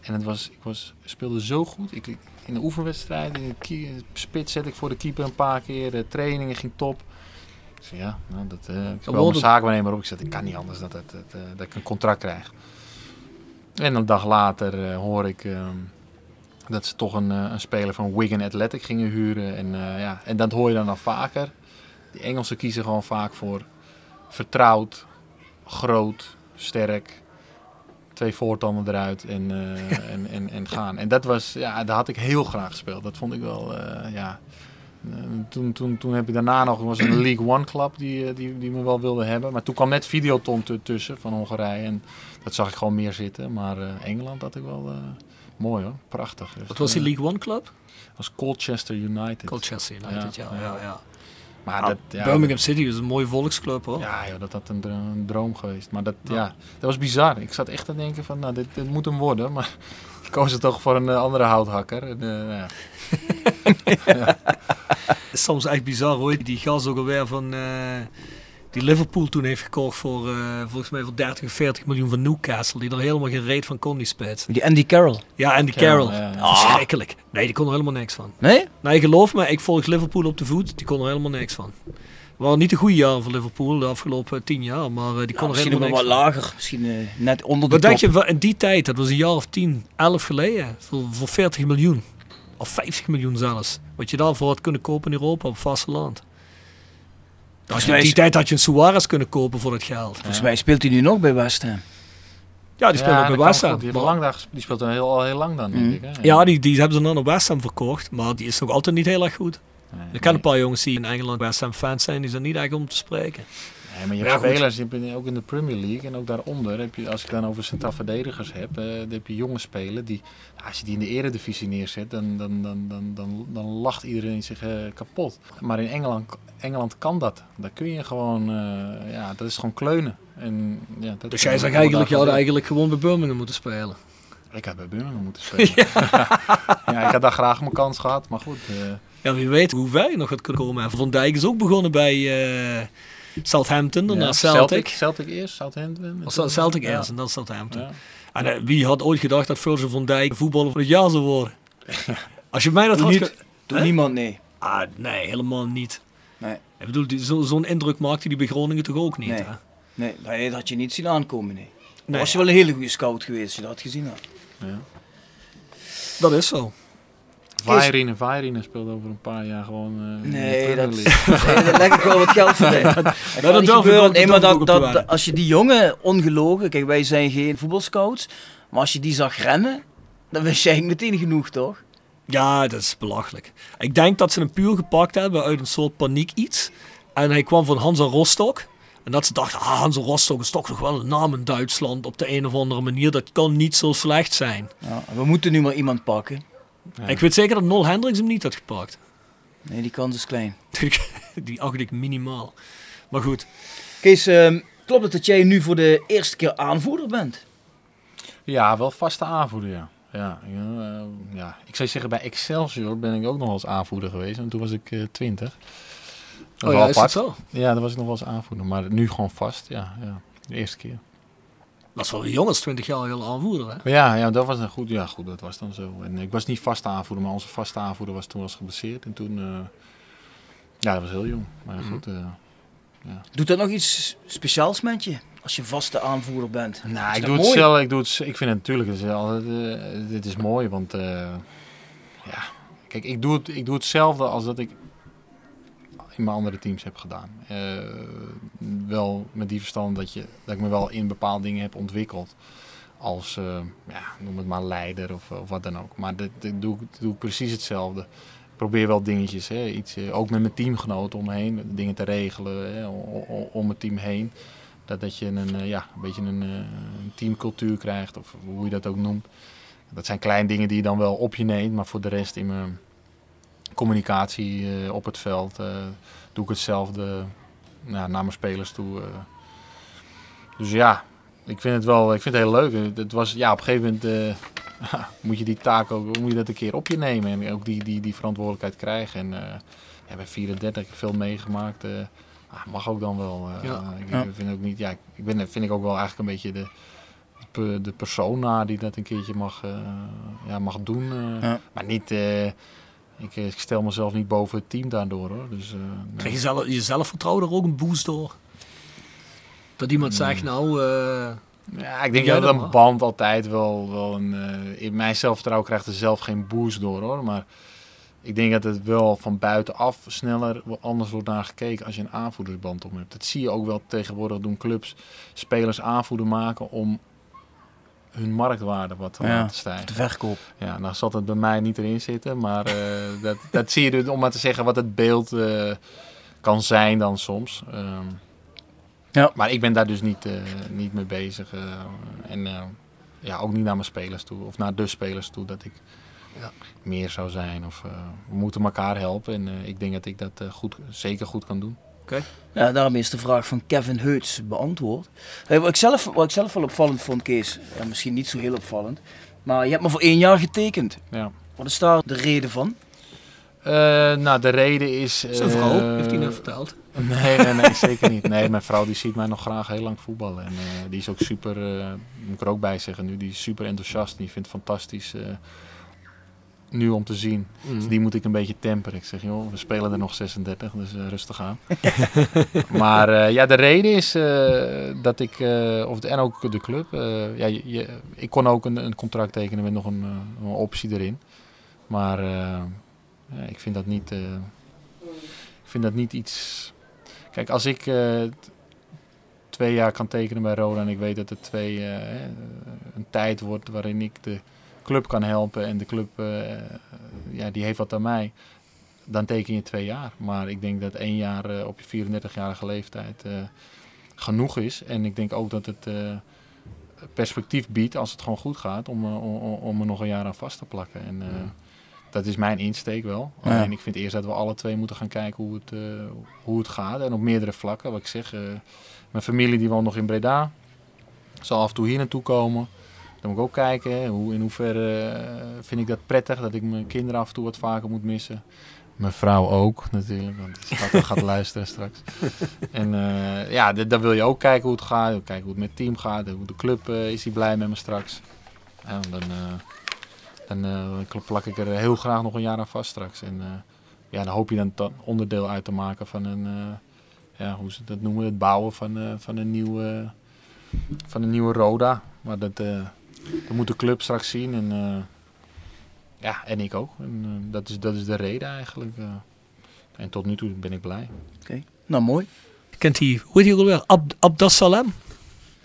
En het was, ik was, speelde zo goed. Ik, in de oefenwedstrijd, in de spits zet ik voor de keeper een paar keer. De trainingen ging top. Ik zei, ja, nou, dat, eh ik Dan speel mijn het- zaakwaarnemer op. Ik zei, ik kan niet anders dat, dat, dat, eh, dat ik een contract krijg. En een dag later eh, hoor ik ehm, dat ze toch een, een speler van Wigan Athletic gingen huren. En, ja, en dat hoor je dan al vaker. Die Engelsen kiezen gewoon vaak voor vertrouwd, groot, sterk. Twee voortanden eruit en, eh, en, en, en gaan. En dat was, ja, daar had ik heel graag gespeeld. Dat vond ik wel, eh, ja. Eh, toen, toen, toen heb ik daarna nog, was een League One club die, die, die me wel wilde hebben. Maar toen kwam net Videoton tussen van Hongarije. En dat zag ik gewoon meer zitten. Maar Engeland had ik wel mooi hoor, prachtig. Dus, Wat was die League One club? Dat was Colchester United. Colchester United, ja. ja, ja. Maar Ah, dat, ja, Birmingham City is een mooie volksclub hoor. Ja, joh, dat had een, dro- een droom geweest. Maar dat, ja. dat was bizar. Ik zat echt te denken van, nou, dit, dit moet hem worden. Maar ik koos er toch voor een eh, andere houthakker. En, eh, nou ja. Het soms echt bizar hoor. Die gast ook alweer van... eh, die Liverpool toen heeft gekocht voor eh, volgens mij voor 30 of 40 miljoen van Newcastle. Die er helemaal geen reet van kon, die spits. Die Andy Carroll. Ja, Andy Carroll, Carroll. ja, ja. Verschrikkelijk. Nee, die kon er helemaal niks van. Nee? Nee, geloof me, ik volg Liverpool op de voet. Die kon er helemaal niks van. Het waren niet de goede jaren voor Liverpool de afgelopen tien jaar, maar eh, die kon Nou, er misschien nog helemaal wel niks wat van. lager. Misschien eh, net onder de Wat denk je in die tijd, dat was een jaar of 10, 11 geleden, voor, voor 40 miljoen. Of 50 miljoen zelfs. Wat je daarvoor had kunnen kopen in Europa op het vasteland. Volgens in mij, die tijd had je een Suarez kunnen kopen voor dat geld. volgens mij speelt hij nu nog bij West Ham. Ja, die speelde Ja, bij West Ham. Die, lang daar die speelt al heel, al heel lang dan, denk Mm. ik. Hè? Ja, die, die hebben ze dan naar West Ham verkocht, maar die is nog altijd niet heel erg goed. Nee, Ik ken een paar jongens die in Engeland West Ham fans zijn, die zijn niet echt om te spreken. Nee, maar je hebt spelers, je hebt ook in de Premier League en ook daaronder, heb je, als ik dan over centraal verdedigers heb, eh, dan heb je jonge spelers die, ja, als je die in de eredivisie neerzet, dan, dan, dan, dan, dan, dan lacht iedereen zich eh, kapot. Maar in Engeland, Engeland kan dat. Daar kun je gewoon, eh, ja, dat is gewoon kleunen. En, ja, dat, Dus jij zegt eigenlijk, je had eigenlijk gewoon bij Birmingham moeten spelen. Ik had bij Birmingham moeten spelen. ja. ik had daar graag mijn kans gehad, maar goed. Ja, wie weet hoe je nog gaat kunnen komen. En Van Dijk is ook begonnen bij Southampton, daarna ja, Celtic. Celtic eerst, Southampton. Celtic Ja. eerst en dan Southampton. Ja. En eh, wie had ooit gedacht dat Virgil van Dijk voetballer van het jaar zou worden? Als je mij dat Doe had... niet. ge- Doe Hè? niemand, nee. Ah, nee, helemaal niet. Nee. Ik bedoel, die- zo- zo'n indruk maakte die bij Groningen toch ook niet, Nee. hè? Nee, dat had je niet zien aankomen, nee. Nee, was je wel een hele goede scout geweest als je dat gezien had. dat is zo. Vairine, Vairine speelt over een paar jaar gewoon eh, de Nee, dat, nee, leg ik wel wat geld voor. Dat dat durf ik Nee, maar dat, dat, als je die jongen, ongelogen, kijk wij zijn geen voetbalscouts, maar als je die zag rennen, dan wist jij meteen genoeg toch? Ja, dat is belachelijk. Ik denk dat ze hem puur gepakt hebben uit een soort paniek iets. En hij kwam van Hansa Rostock. En dat ze dachten, ah, Hansa Rostock is toch nog wel een naam in Duitsland op de een of andere manier. Dat kan niet zo slecht zijn. Ja, we moeten nu maar iemand pakken. Ik weet zeker dat Nol Hendricks hem niet had gepakt. Nee, die kans is klein. Die acht ik minimaal. Maar goed, Kees, ehm, Klopt het dat jij nu voor de eerste keer aanvoerder bent? Ja, wel vaste aanvoerder, ja. Ja, ja, eh, ja, ik zou zeggen, bij Excelsior ben ik ook nog wel eens aanvoerder geweest. En toen was ik eh 20. Dat Oh was ja, is dat zo? Ja, dat was ik nog wel eens aanvoerder. Maar nu gewoon vast, ja. ja. De eerste keer. Dat is wel jong als 20 jaar heel aanvoerder, hè? Ja, ja, dat was een goed. Ja, goed, dat was dan zo. En ik was niet vast aanvoerder, maar onze vaste aanvoerder was toen was geblesseerd. En toen, eh, ja, dat was heel jong. Maar Mhm. goed, eh, ja. Doet dat nog iets speciaals met je? Als je vaste aanvoerder bent? Nou, ik doe het zelf. Ik, doe het, ik vind het natuurlijk, het is altijd, eh, dit is mooi, want eh, ja, kijk, ik doe, het, ik doe hetzelfde als dat ik mijn andere teams heb gedaan. Eh, wel met die verstand dat, je, dat ik me wel in bepaalde dingen heb ontwikkeld. Als, eh, ja, noem het maar leider of, of wat dan ook. Maar dat, doe, doe ik precies hetzelfde. Ik probeer wel dingetjes, hè, iets, eh, ook met mijn teamgenoten om me heen, dingen te regelen hè, om het team heen. Dat, dat je een, eh, ja, een beetje een, eh, een teamcultuur krijgt, of hoe je dat ook noemt. Dat zijn kleine dingen die je dan wel op je neemt, maar voor de rest in mijn communicatie eh, op het veld eh, doe ik hetzelfde nou, naar mijn spelers toe. eh. Dus ja, ik vind het wel ik vind het heel leuk. Het was, ja, op een gegeven moment moet je die taak ook, moet je dat een keer op je nemen en ook die, die, die verantwoordelijkheid krijgen. En ja, bij 34 heb ik veel meegemaakt. ah, mag ook dan wel. Ja. ik vind ook niet, ja, ik ben, vind ik ook wel eigenlijk een beetje de, de, de persoon na die dat een keertje mag, ja, mag doen. Ja. Maar niet, ik, ik stel mezelf niet boven het team daardoor hoor. Dus, eh, nee. Krijg je zelf, je zelfvertrouwen er ook een boost door? Dat iemand zegt, nou... eh, Ja, ik denk dat een maar. band altijd wel, wel een... eh, in mijn zelfvertrouwen krijgt er zelf geen boost door hoor. Maar ik denk dat het wel van buitenaf sneller anders wordt naar gekeken als je een aanvoerdersband om hebt. Dat zie je ook wel tegenwoordig doen clubs spelers aanvoerder maken om hun marktwaarde wat te Ja, laten stijgen. De verkoop. Ja, nou zal het bij mij niet erin zitten, maar eh, dat, dat zie je dus om maar te zeggen wat het beeld eh, kan zijn dan soms. Ehm, Ja. Maar ik ben daar dus niet, eh, niet mee bezig. en ja, ook niet naar mijn spelers toe, of naar de spelers toe, dat ik Ja. meer zou zijn. Of, we moeten elkaar helpen en ik denk dat ik dat goed, zeker goed kan doen. Ja, daarmee is de vraag van Kevin Heuts beantwoord. Hey, wat, ik zelf, wat ik zelf wel opvallend vond, Kees, ja, misschien niet zo heel opvallend, maar je hebt me voor één jaar getekend. Ja. Wat is daar de reden van? Eh, nou, de reden is... zijn vrouw, eh, heeft hij net verteld. Nee, nee, nee, zeker niet. Nee, mijn vrouw die ziet mij nog graag heel lang voetballen. En eh, die is ook super, eh, moet ik er ook bij zeggen nu, die is super enthousiast. Die vindt het fantastisch eh, nu om te zien. Dus die moet ik een beetje temperen. Ik zeg, joh, we spelen er nog 36, dus eh, rustig aan. maar eh, ja, de reden is eh, dat ik, of de, en ook de club, ja, je, ik kon ook een, een contract tekenen met nog een, een optie erin. Maar ja, ik vind dat niet, ik vind dat niet iets... Kijk, als ik twee jaar kan tekenen bij Roda en ik weet dat het twee, een tijd wordt waarin ik de club kan helpen en de club eh, ja, die heeft wat aan mij, dan teken je twee jaar. Maar ik denk dat één jaar eh, op je 34-jarige leeftijd eh, genoeg is. En ik denk ook dat het perspectief biedt, als het gewoon goed gaat, om, om, om- er nog een jaar aan vast te plakken. En, dat is mijn insteek wel. Ja. Alleen ik vind eerst dat we alle twee moeten gaan kijken hoe het, hoe het gaat. En op meerdere vlakken. Wat ik zeg, mijn familie die woont nog in Breda. Zal af en toe hier naartoe komen. Dan moet ik ook kijken, hoe, in hoeverre eh, vind ik dat prettig dat ik mijn kinderen af en toe wat vaker moet missen. Mijn vrouw ook natuurlijk, want ze gaat, gaat luisteren straks. En eh, ja, dan wil je ook kijken hoe het gaat. Kijken hoe het met het team gaat. Hoe de club, eh, is die blij met me straks. En dan, eh, dan plak ik er heel graag nog een jaar aan vast straks. En ja, dan hoop je dan onderdeel uit te maken van een, ja, hoe ze dat noemen, het bouwen van, van, een, nieuwe, van een nieuwe Roda. Maar dat, dat moet de club straks zien. En, eh, ja, en ik ook. En, eh, dat, is, dat is de reden eigenlijk. eh. en tot nu toe ben ik blij. Nou, mooi. Kent hij, hoe heet hij ook alweer? Ab, Abdassalem?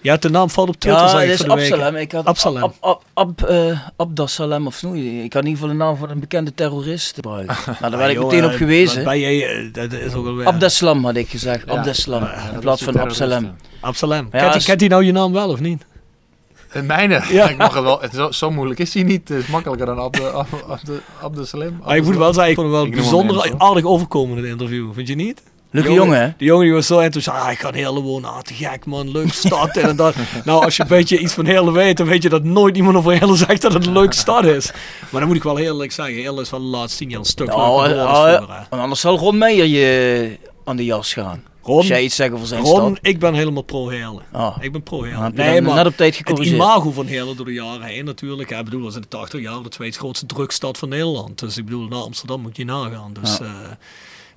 Ja, de naam valt op Twitter, Ja, ik is. Absalem. Ik had Absalem. Ab, Ab, Ab, eh, Abdassalem of zo. Ik had in ieder geval de naam van een bekende terrorist gebruikt. nou, daar werd ik joh, meteen op gewezen. Ben jij, dat is ook alweer... Abdeslam had ik gezegd. Ja. Abdeslam. Ja, in dat plaats van Absalem. Absalem. Ja, kent hij nou je naam wel of niet? En mijne? Ja. ik mag het wel. Het is zo, zo moeilijk is hij niet. Het is makkelijker dan Abde, Abde, Abde, Abdesalim. Maar ik moet wel zeggen, ik vond hem wel bijzonder aardig overkomen in het interview. Vind je niet? Leuke jongen, hè? Die jongen die was zo enthousiast. Ah, ik ga Heerlen wonen. Ah, te gek man. Leuk stad. en dat. Nou, als je een beetje iets van Heerlen weet, dan weet je dat nooit iemand over Heerlen zegt dat het een leuke stad is. Maar dan moet ik wel heel eerlijk zeggen. Heerlen is wel de laatste tien jaar een stuk leuker geworden eh, eh, want anders zal Ron Meijer je aan de jas gaan. Ron- Als jij iets zeggen over zijn Ron, stad. ik ben helemaal pro-Heerlen. Ah. Ik ben pro-Heerlen. Je dan net op tijd het gecorrigeerd. imago van Heerlen door de jaren heen natuurlijk. Ik bedoel, dat is in de 80 jaar de tweede grootste drugstad van Nederland. Dus ik bedoel, naar Amsterdam moet je nagaan. Dus, Ja. eh,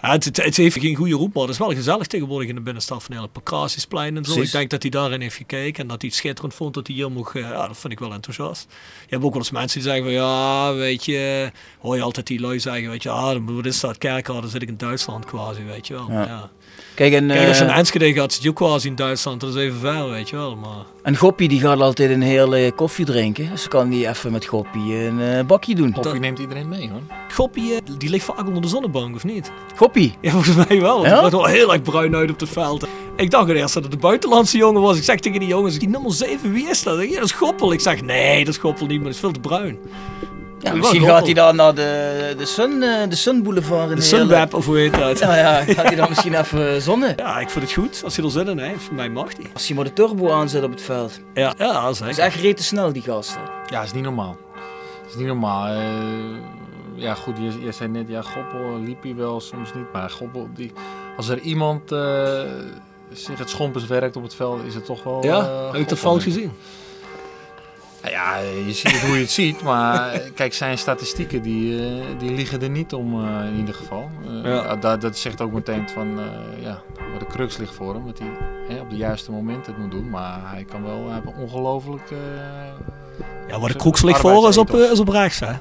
ja, het, het, het heeft geen goede roep, maar het is wel gezellig tegenwoordig in de binnenstad van Heerlen. Pakrasisplein en zo. Precies. Ik denk dat hij daarin heeft gekeken en dat hij het schitterend vond dat hij hier mocht. eh, ja, dat vind ik wel enthousiast. Je hebt ook wel eens mensen die zeggen van ja, weet je, hoor je altijd die lui zeggen, weet je, ah, wat is dat Kerkrade, dan zit ik in Duitsland quasi, weet je wel. Ja. Ja. Kijk, en, Kijk, als je eh, een Enschede gaat, zit je ook quasi in Duitsland, dat is even ver, weet je wel. Maar... en Goppie die gaat altijd een hele koffie drinken. Dus kan die even met Goppie een eh, bakje doen. Hoppie neemt iedereen mee hoor. Goppie, eh, die ligt vaak onder de zonnebank, of niet? Goppie? Ja, volgens mij wel. want Ja? Het wordt wel heel erg bruin uit op het veld. Ik dacht eerst dat het een buitenlandse jongen was. Ik zeg tegen die jongens, die nummer 7, wie is dat? Ja, dat is Goppel. Ik zeg, nee, dat is Goppel niet, maar dat is veel te bruin. Ja, misschien gaat hij dan naar de, de, Sun, eh, de Sun Boulevard in De. Sunweb, of hoe heet dat? Ja, ja, gaat hij dan misschien even zonnen? Ja, ik vind het goed. Als hij er zin in heeft, voor mij mag hij. Als hij maar de turbo aanzet op het veld. Ja, ja Dat zeker. is echt rete snel, die gasten. Ja, is niet normaal. is niet normaal. Eh, ja, goed, je, je zei net, ja, Goppel liep hij wel, soms niet. Maar Goppel, die, als er iemand eh, zich het schompens werkt op het veld, is het toch wel. Ja, eh, heb ik dat fout gezien? Nou ja, je ziet hoe je het ziet, maar kijk, zijn statistieken die, eh, die liegen er niet om eh, in ieder geval. Eh, Ja. dat, dat zegt ook meteen van, ja, waar de crux ligt voor hem, dat hij hè, op de juiste moment het moet doen. Maar hij kan wel, hij heeft ongelooflijk... eh, Ja, waar de kroeks ligt voor is op, is op rechts, hè?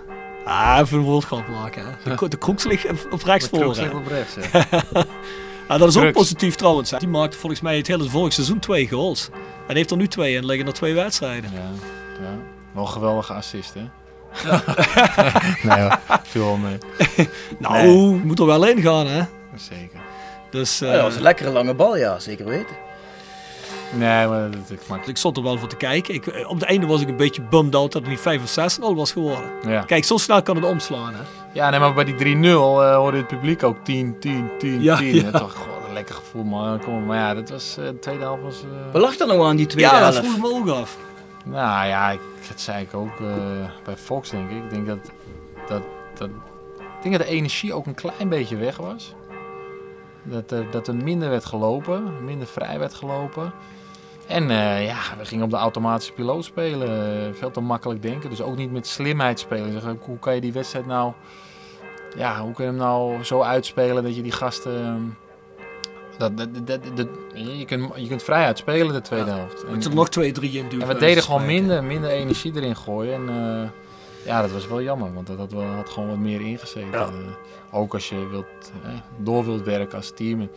Ah, even een woordgrap maken, hè? De, de kroeks ligt op- rechts De voor, crux hè? ligt op rechts, ja. Ah, dat is ook Crux. positief trouwens. Die maakte volgens mij het hele vorig seizoen twee goals. En heeft er nu twee en liggen er twee wedstrijden. Ja, ja. Wel een geweldige assist, hè? nee hoor, viel wel mee. Nou, moet er wel in gaan, hè? Zeker. Dus, Ja, dat was een lekkere lange bal, ja, zeker weten. Nee, maar dat, ik maak... Ik stond er wel voor te kijken. Ik, eh, op de einde was ik een beetje bummed out dat het niet 5 of 6 0 was geworden. Ja. Kijk, zo snel kan het omslaan, hè? Ja, nee, maar bij die 3-0 eh, hoorde het publiek ook 10, 10, 10, Ja, 10. ja. En toch gewoon een lekker gevoel, man. Kom, maar ja, dat was, eh, de tweede helft was... eh, Wat lag er nou aan die tweede Ja, dat helft? vroeg me ook af. Nou ja, ik, dat zei ik ook eh, bij Fox, denk ik. Ik denk dat, dat, dat, ik denk dat de energie ook een klein beetje weg was. Dat er, dat er minder werd gelopen, minder vrij werd gelopen. En eh, ja, we gingen op de automatische piloot spelen. veel te makkelijk denken. Dus ook niet met slimheid spelen. Zeg, hoe kan je die wedstrijd nou... Ja, hoe kun je hem nou zo uitspelen dat je die gasten... Dat, dat, dat, dat- je, kunt, je kunt vrij uitspelen de tweede helft. Moet er nog twee, drie in doen. En we deden gewoon minder, minder energie erin gooien. En eh, ja, dat was wel jammer, want dat had, wel, had gewoon wat meer ingezeten. Ja. Eh, ook als je wilt, eh, door wilt werken als team. En,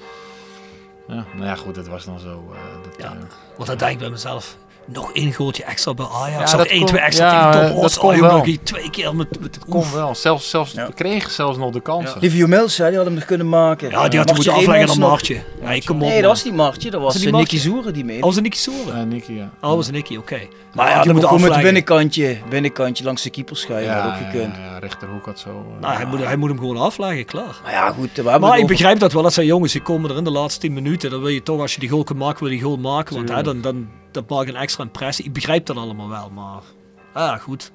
ja, nou ja, goed, het was dan zo. dat, Ja. Want dan denk ik bij mezelf, nog één goaltje extra bij Ajax. Ja, dat één, kon- twee extra ja, tegen eh, Top Os. Oh, nog die twee keer met, met kon wel. Zelfs, zelfs, We kregen zelfs nog de kansen. Livio Mills, hè, die had hem nog kunnen maken. Ja, die had moeten afleggen nog. Martje. Nee, kom op. Nee, dat was niet Martje, dat was, het eh, Nicky? Zoeren die mee. Oh, was het Nicky Soren? Ja, Nicky, ja. Oh, was het Nicky, oké. Maar Maar ja, die moet gewoon met het afleggen. binnenkantje, binnenkantje langs de keeperschuif. Ja, had ook gekund. ja, ja, rechterhoek had zo. eh, Nou, hij moet, hij moet hem gewoon afleggen, klaar. Maar ja, goed, we hebben Maar het ik begrijp dat wel. Dat zijn jongens die komen er in de laatste 10 minuten. Dan wil je toch, als je die goal kunt maken, wil je die goal maken. Want dan dat maakt een extra impressie. Ik begrijp dat allemaal wel, maar... Ah, goed.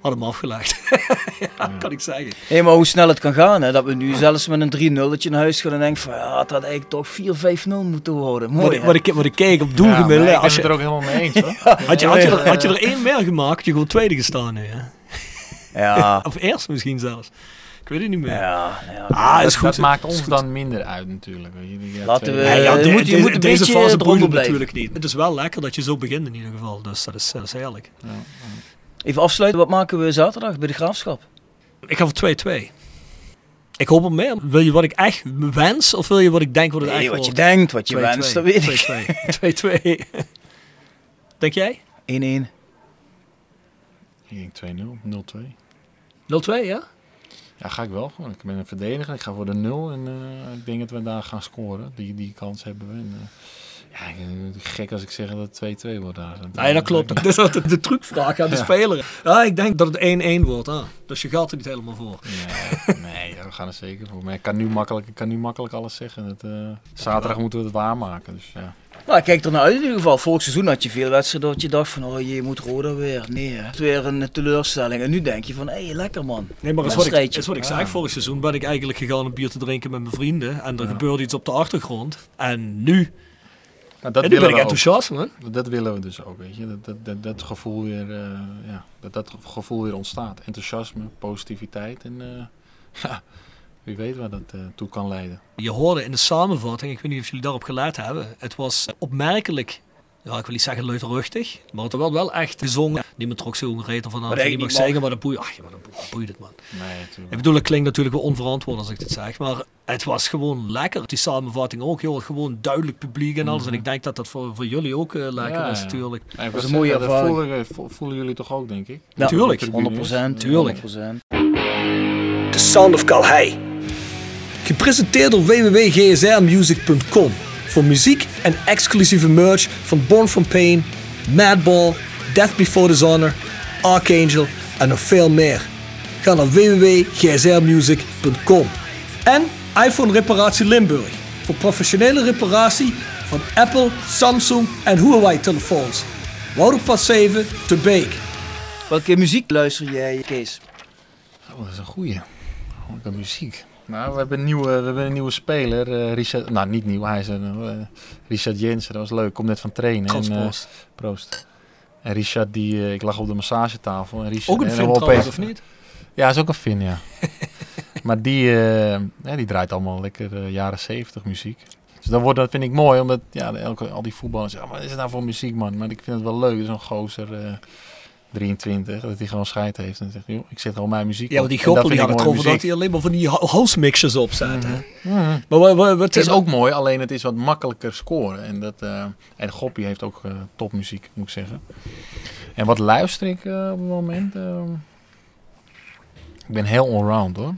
Had hem afgelegd. ja, kan ik zeggen. Hé, maar hoe snel het kan gaan, hè? Dat we nu zelfs met een 3-0 naar huis gaan en denken van ja, het had eigenlijk toch 4-5-0 moeten worden. Mooi, Wat, ik- wat, ik, wat ik keek op ja, doelgemiddelde. ben als het je, er ook helemaal mee eens hoor. had, je, had, je er, had je er één meer gemaakt, je gewoon tweede gestaan nu. Hè? Ja, Of eerst misschien zelfs. Ik weet het niet meer. ja, ja. Ah, dat, is goed. dat maakt Is ons goed. dan minder uit natuurlijk. je. Ja, Laten we- Nee, ja, je de- moet- je de- moet een deze fase boeit natuurlijk niet. Het is wel lekker dat je zo begint in ieder geval. Dus dat is, dat is heerlijk. Even afsluiten, wat maken we zaterdag bij de Graafschap? Ik ga voor 2-2. Ik hoop op meer. Wil je wat ik echt wens of wil je wat ik denk wat het Nee, echt wat je wordt? denkt, wat je 2-2. wenst, dat weet ik. 2-2. 2-2. Denk jij? 1-1. Ik denk 2-0, 0-2. 0-2, ja? Ja, ga ik wel. Ik ben een verdediger. Ik ga voor de 0 en eh, ik denk dat we daar gaan scoren. Die, die kans hebben we. Eh, Ja, gek als ik zeg dat het 2-2 wordt daar. Nee, dat klopt. Dat is altijd de trucvraag aan de Ja. speler. Ja, ik denk dat het 1-1 wordt. Ah. Dus je gaat er niet helemaal voor. Nee, nee we gaan er zeker voor. Maar ik kan nu makkelijk, ik kan nu makkelijk alles zeggen. Dat, eh, zaterdag moeten we het waarmaken. Dus, ja. Nou, kijk er naar uit in ieder geval. Vorig seizoen had je veel wedstrijden dat je dacht van, oh je moet Roda weer. Nee, hè. het is weer een teleurstelling. En nu denk je van, hé, hey, lekker man. Nee, maar dat is wat ik, is wat ik zei. Vorig seizoen ben ik eigenlijk gegaan een bier te drinken met mijn vrienden. En er gebeurde iets op de achtergrond. En nu, Nou, dat en nu ben willen ik ook. man. Dat willen we dus ook, weet je. Dat, dat, dat, dat gevoel weer, eh, ja, dat dat gevoel weer ontstaat. Enthousiasme, positiviteit en eh, ja, wie weet waar dat eh, toe kan leiden. Je hoorde in de samenvatting, ik weet niet of jullie daarop gelet hebben. Het was opmerkelijk, ja, ik wil niet zeggen luidruchtig. Maar het was wel echt gezongen. Niemand trok zo'n reet van aan. dat niet zeggen, maar dat boeit, ach, ja, maar dat boeit, dat het, man. Nee, natuurlijk. Ik bedoel, het klinkt natuurlijk wel onverantwoord als ik dit zeg, maar het was gewoon lekker. Die samenvatting ook, joh, gewoon duidelijk publiek en alles. En ik denk dat dat voor, voor jullie ook eh, lekker Mhm. Ja, is natuurlijk. Ja, was wil een mooie dat ervaring. voelen, vo- voelen jullie toch ook, denk ik? Ja, Tuurlijk. De tribunes. 100%. Tuurlijk. 100%. The Sound of Calhei. Gepresenteerd door www.gsrmusic.com voor muziek en exclusieve merch van Born From Pain, Madball, Death Before Dishonor, Archangel en nog veel meer. Ga naar www.gsrmusic.com En iPhone Reparatie Limburg voor professionele reparatie van Apple, Samsung en Huawei telefoons. Wouderpad 7 te Beek. Welke muziek luister jij, Kees? Oh, dat is een goeie. Welke muziek. Nou, we hebben een nieuwe, we hebben een nieuwe speler. eh, Richard, nou, niet nieuw. Hij is een, eh, Richard Jensen. Dat was leuk. Komt net van trainen. En, eh, proost. proost. En Richard, die, ik lag op de massagetafel. En Richard, Ook een we trouwens, of niet? Ja, is ook een Fin, ja. maar die, ja, die draait allemaal lekker jaren zeventig muziek. Dus dat, wordt, dat vind ik mooi, omdat ja, elke, al die voetballers zeggen, "Maar wat is het nou voor muziek, man? Maar ik vind het wel leuk, zo'n gozer, 23, dat hij gewoon scheid heeft. En zegt, joh, ik zet gewoon mijn muziek Ja, want op. die goppel die had ik het over dat hij alleen maar van die ho- house mixers opzet. hè. Mhm. Maar wat, wat, wat Het is ook mooi, alleen het is wat makkelijker scoren. En, dat, eh, en Goppie heeft ook eh, topmuziek, moet ik zeggen. En wat luister ik eh, op het moment? Eh, ik ben heel allround hoor.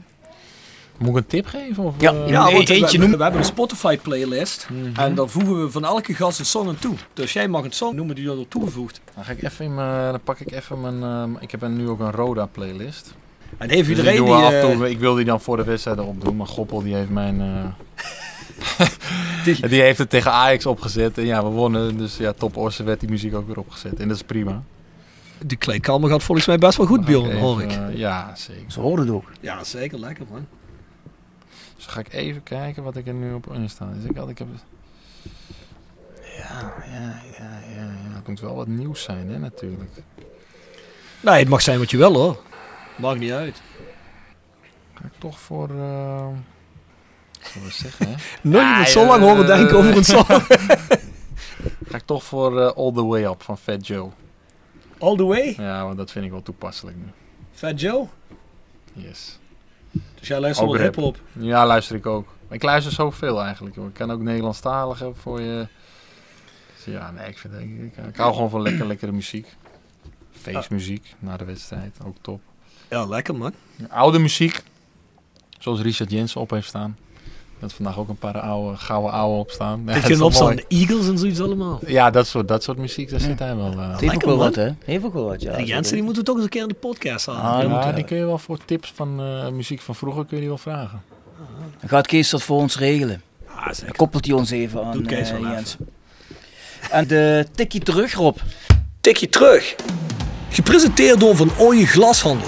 Moet ik een tip geven? Of, Ja, eh, je Ja, want we, eentje we, noemen. we hebben een Spotify playlist Mhm. en daar voegen we van elke gast een song aan toe. Dus jij mag een song noemen die er toegevoegd. Dan, ga ik even in mijn, dan pak ik even mijn... eh, ik heb er nu ook een Roda playlist. En heeft Dus die iedereen doen die... we af en eh, toe, ik wil die dan voor de wedstrijden opdoen, maar Goppel die heeft mijn... eh, Die- die heeft het tegen Ajax opgezet en ja, we wonnen. Dus ja, top Orsen werd die muziek ook weer opgezet. En dat is prima. die kleedkamer gaat volgens mij best wel goed, Dan Bjorn, hoor ik. ja, zeker. Ze horen het ook. Ja, zeker. Lekker, man. Dus dan ga ik even kijken wat ik er nu op in sta. Dus ik had, ik heb... Ja, ja, ja, ja, ja. Het moet wel wat nieuws zijn, hè, natuurlijk. Nee, het mag zijn wat je wil, hoor. Maakt niet uit. Ga ik toch voor... wat zullen we zeggen, hè? Nooit zo lang horen eh, denken over een song. Ga ik toch voor eh, All The Way Up van Fat Joe. All the way. Ja, want dat vind ik wel toepasselijk nu. Fat Joe. Yes. Dus jij luistert Ook wel hip-hop. Ja, luister ik ook. Ik luister zoveel eigenlijk, joh. Ik kan ook Nederlandstalige voor je... Dus ja, nee, ik, vind, ik, ik, ik hou gewoon van lekker, lekkere muziek. Feestmuziek na de wedstrijd, ook top. Ja, lekker, man. Oude muziek, zoals Richard Jensen op heeft staan. Dat vandaag ook een paar oude, gouden oude op staan. Ja, Heeft dat je opstaan? De Eagles en zoiets allemaal. Ja, dat soort, dat soort muziek, daar zit hij wel. eh, Het heeft ook wel wat, hè? Heeft ook wel wat, ja. die Jensen die moeten toch eens een keer in de podcast halen. Ah, ja, moet die kun je wel voor tips van eh, muziek van vroeger kun je die wel vragen. Dan gaat Kees dat voor ons regelen. Ah, Dan koppelt hij ons even aan Doet Kees eh, wel even. Jens. En de tikkie terug, Rob. Tikje terug. Gepresenteerd door Van Ooyen Glashandel.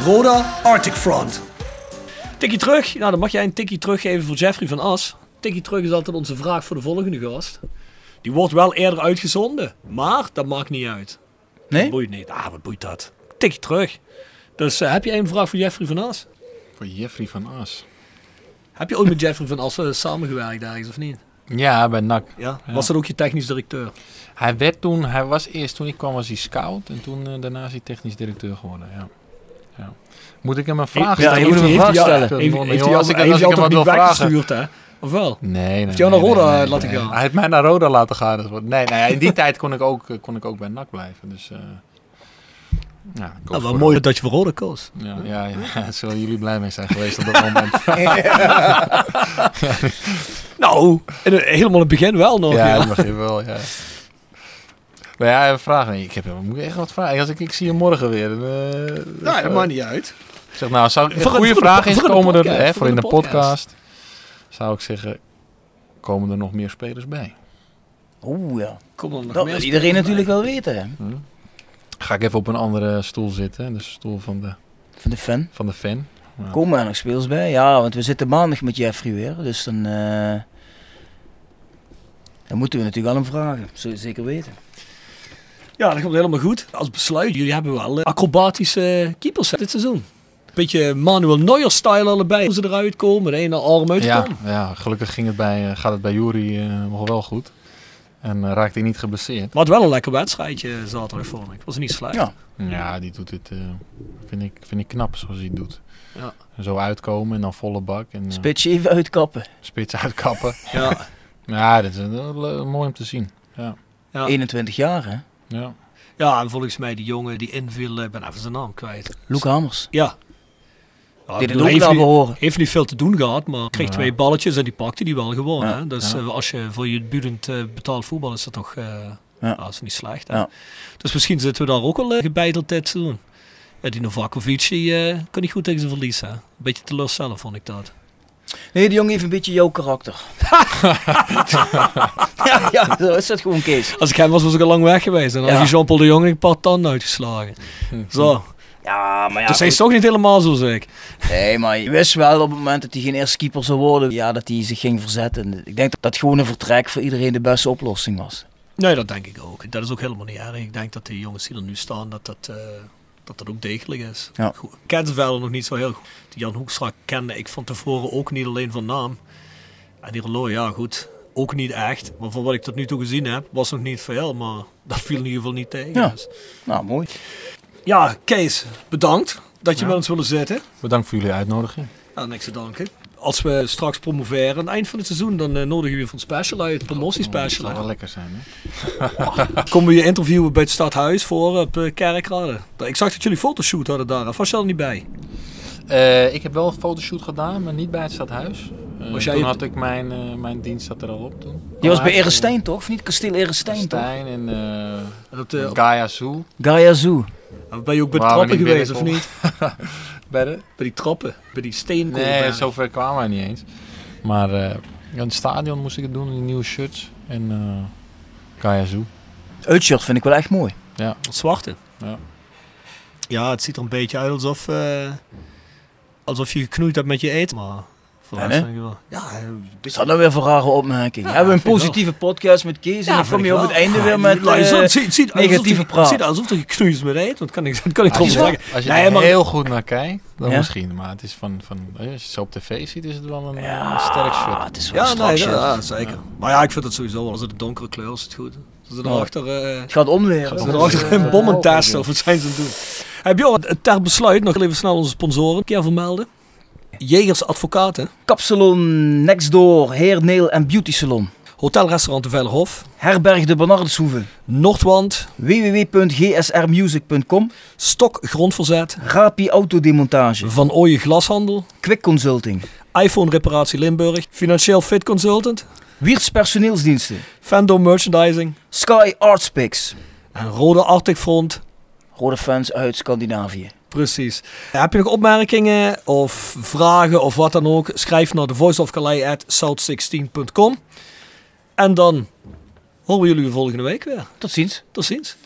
Roda Arctic Front. Tikkie terug. Nou, dan mag jij een tikkie teruggeven voor Jeffrey van As. Tikkie terug is altijd onze vraag voor de volgende gast. Die wordt wel eerder uitgezonden, maar dat maakt niet uit. Nee? Dat boeit niet. Ah, wat boeit dat? Tikkie terug. Dus eh, heb jij een vraag voor Jeffrey van As? Voor Jeffrey van As. Heb je ooit met Jeffrey van As eh, samengewerkt ergens of niet? Ja, bij NAC. Ja? Ja. Was dat ook je technisch directeur? Hij werd toen, hij was eerst, toen ik kwam was hij scout en toen eh, daarna is hij technisch directeur geworden. Ja. Ja. Moet ik hem een vraag Ja, stellen? je moet hem een vraag stellen. Heeft, hij niet wil vragen. weggestuurd, hè? Of wel? Nee, nee, Heeft hij naar Roda nee, laten nee. gaan? Hij heeft mij naar Roda laten gaan. dus Nee, nee, in die tijd kon ik ook, eh, kon ik ook bij NAC blijven. Dus, eh, ja, Nou, wel mooi dat je voor Roda koos. Ja, ja, ja, daar zullen jullie blij mee zijn geweest op dat moment. Nou, in het- helemaal in het begin wel nog. ja, Ja, dat begin wel, ja. Maar ja, een vraag. Nee, ik heb moet ik echt wat vragen. Als ik, ik zie je morgen weer. dan, eh, Ja, dat eh, maakt niet uit. Ik zeg, nou, zou, een Voor- goede voor de- vraag is, voor de komen er, hè, voor voor in de de podcast. podcast, zou ik zeggen, komen er nog meer spelers bij? Oeh ja. Kom dan nog Dat wil iedereen spelers natuurlijk wel weten. Hè? Ga ik even op een andere stoel zitten, de stoel van de, Van de fan. van de fan. Ja. Komen er nog speels bij? Ja, want we zitten maandag met Jeffrey weer. Dus dan, eh, dan moeten we natuurlijk al hem vragen. Zul je zeker weten. Ja, dat komt helemaal goed. Als besluit, jullie hebben wel eh, acrobatische keepers dit seizoen. Beetje Manuel Neuer-style allebei. Hoe ze eruit komen, de ene arm uit Ja, ja, gelukkig ging het bij, eh, gaat het bij Jury eh, nog wel goed. En eh, raakte hij niet geblesseerd. Maar het wel een lekker wedstrijdje zaterdag vond ik. Was niet slecht. Ja. Ja, die doet het, eh, vind, ik, vind ik knap zoals hij het doet. Ja. Zo uitkomen en dan volle bak. En, eh, Spitsje even uitkappen. spits uitkappen. Ja. Ja, dat is eh, mooi om te zien. Ja. Ja. 21 jaar hè. Ja. ja, en volgens mij die jongen die inviel, eh, ik ben even zijn naam kwijt. Luke Hammers. Ja. Ja, het bedoel, heeft niet-. Heeft niet veel te doen gehad, maar kreeg Ja. twee balletjes en die pakte die wel gewoon. Ja. Hè? Dus Ja. eh, als je voor je budend eh, betaald voetbal is dat toch eh, Ja. ja. is niet slecht. Hè? Ja. Dus misschien zitten we daar ook wel uh, gebeiteld dit te doen. Ja, die Novakovic die, eh, kon niet goed tegen zijn verlies. Een beetje teleurstellend vond ik dat. Nee, die jongen heeft een beetje jouw karakter. ja, ja, zo is dat gewoon Kees. Als ik hem was, was ik al lang weg geweest. En dan Ja. had je Jean-Paul de Jong een paar tanden uitgeslagen. Zo. Ja, maar ja. dus hij is toch niet helemaal zo zeker. Nee, maar je wist wel op het moment dat hij geen eerste keeper zou worden, ja, dat hij zich ging verzetten. Ik denk dat dat gewoon een vertrek voor iedereen de beste oplossing was. Nee, dat denk ik ook. Dat is ook helemaal niet erg. Ik denk dat de jongens die er nu staan, dat dat, eh, dat, dat ook degelijk is. Ja. Goed, ik ken ze verder nog niet zo heel goed. Die Jan Hoekstra kende ik van tevoren ook niet alleen van naam. En die Relo, ja goed, ook niet echt. Maar van wat ik tot nu toe gezien heb, was nog niet veel. Maar dat viel in ieder geval niet tegen. Ja. Dus. Nou, mooi. ja Kees, bedankt dat je Ja. met ons willen zitten. Bedankt voor jullie uitnodiging. Ja, niks te danken. Als we straks promoveren aan het eind van het seizoen, dan eh, nodigen we je een special uit, een promotiespecial. Dat zal hè. wel lekker zijn, hè? Komen we je interviewen bij het stadhuis voor op uh, Kerkrade. Ik zag dat jullie fotoshoot hadden daar. Of was je er niet bij? Eh, ik heb wel een fotoshoot gedaan, maar niet bij het stadhuis. Eh, Was jij toen had ik mijn, eh, mijn dienst zat er al op toen. Die was bij Erestein toch? Of niet? Kasteel Erestein toch? En eh En op de, op- Gaia Zoo. Gaia Zoo. ben je ook bij de trappen geweest of niet? Bij de? Bij die trappen, bij die steenkool. Nee, zover kwamen wij niet eens. Maar eh, in het stadion moest ik het doen, die nieuwe shirts. En eh Gaia Zoo. Het uitshirt vind ik wel echt mooi. Ja. Het zwarte. Ja. Ja, het ziet er een beetje uit alsof, eh, alsof je geknoeid hebt met je eten. Maar wel. Ja, eh, een Is dat nou weer voor rare opmerking? Ja, Hebben we een positieve podcast met Kees en dan kom je op het einde Ja, weer met eh, het ziet, het ziet negatieve alsof het- praat. Het ziet alsof er geknoeid is met eten. Dat kan ik, kan ik toch zeggen. als je Nee, er maar- heel goed naar kijkt, dan Ja? misschien. Maar het is van, van, eh, als je het zo op tv ziet, is het wel een, Ja, een sterk shirt. het is wel Ja, een nee, strak ja, zeker. Maar ja, ik vind het sowieso wel. Als het een donkere kleur is, is het goed. Als het Ja. erachter... eh Het gaat hè? ze erachter een bommen testen of wat zijn ze aan het doen. Heb je ook ter besluit nog even snel onze sponsoren een keer vermelden? Jegers Advocaten, Kapsalon, Next Door, Heer Neel en Beauty Salon. Hotelrestaurant de Veilerhof, Herberg de Bernardeshoeve. Noordwand, www.gsrmusic.com. Stok Grondverzet, Rapi Autodemontage. Van Ooyen Glashandel, Quick Consulting. iPhone Reparatie Limburg, Financieel Fit Consultant, Wiert's Personeelsdiensten. Fendo Merchandising Sky Artspix. en Rode Arctic Front. Rode fans uit Scandinavië. Precies. Heb je nog opmerkingen of vragen of wat dan ook? Schrijf naar thevoiceofcalais@south16.com. En dan horen we jullie volgende week weer. Tot ziens. Tot ziens.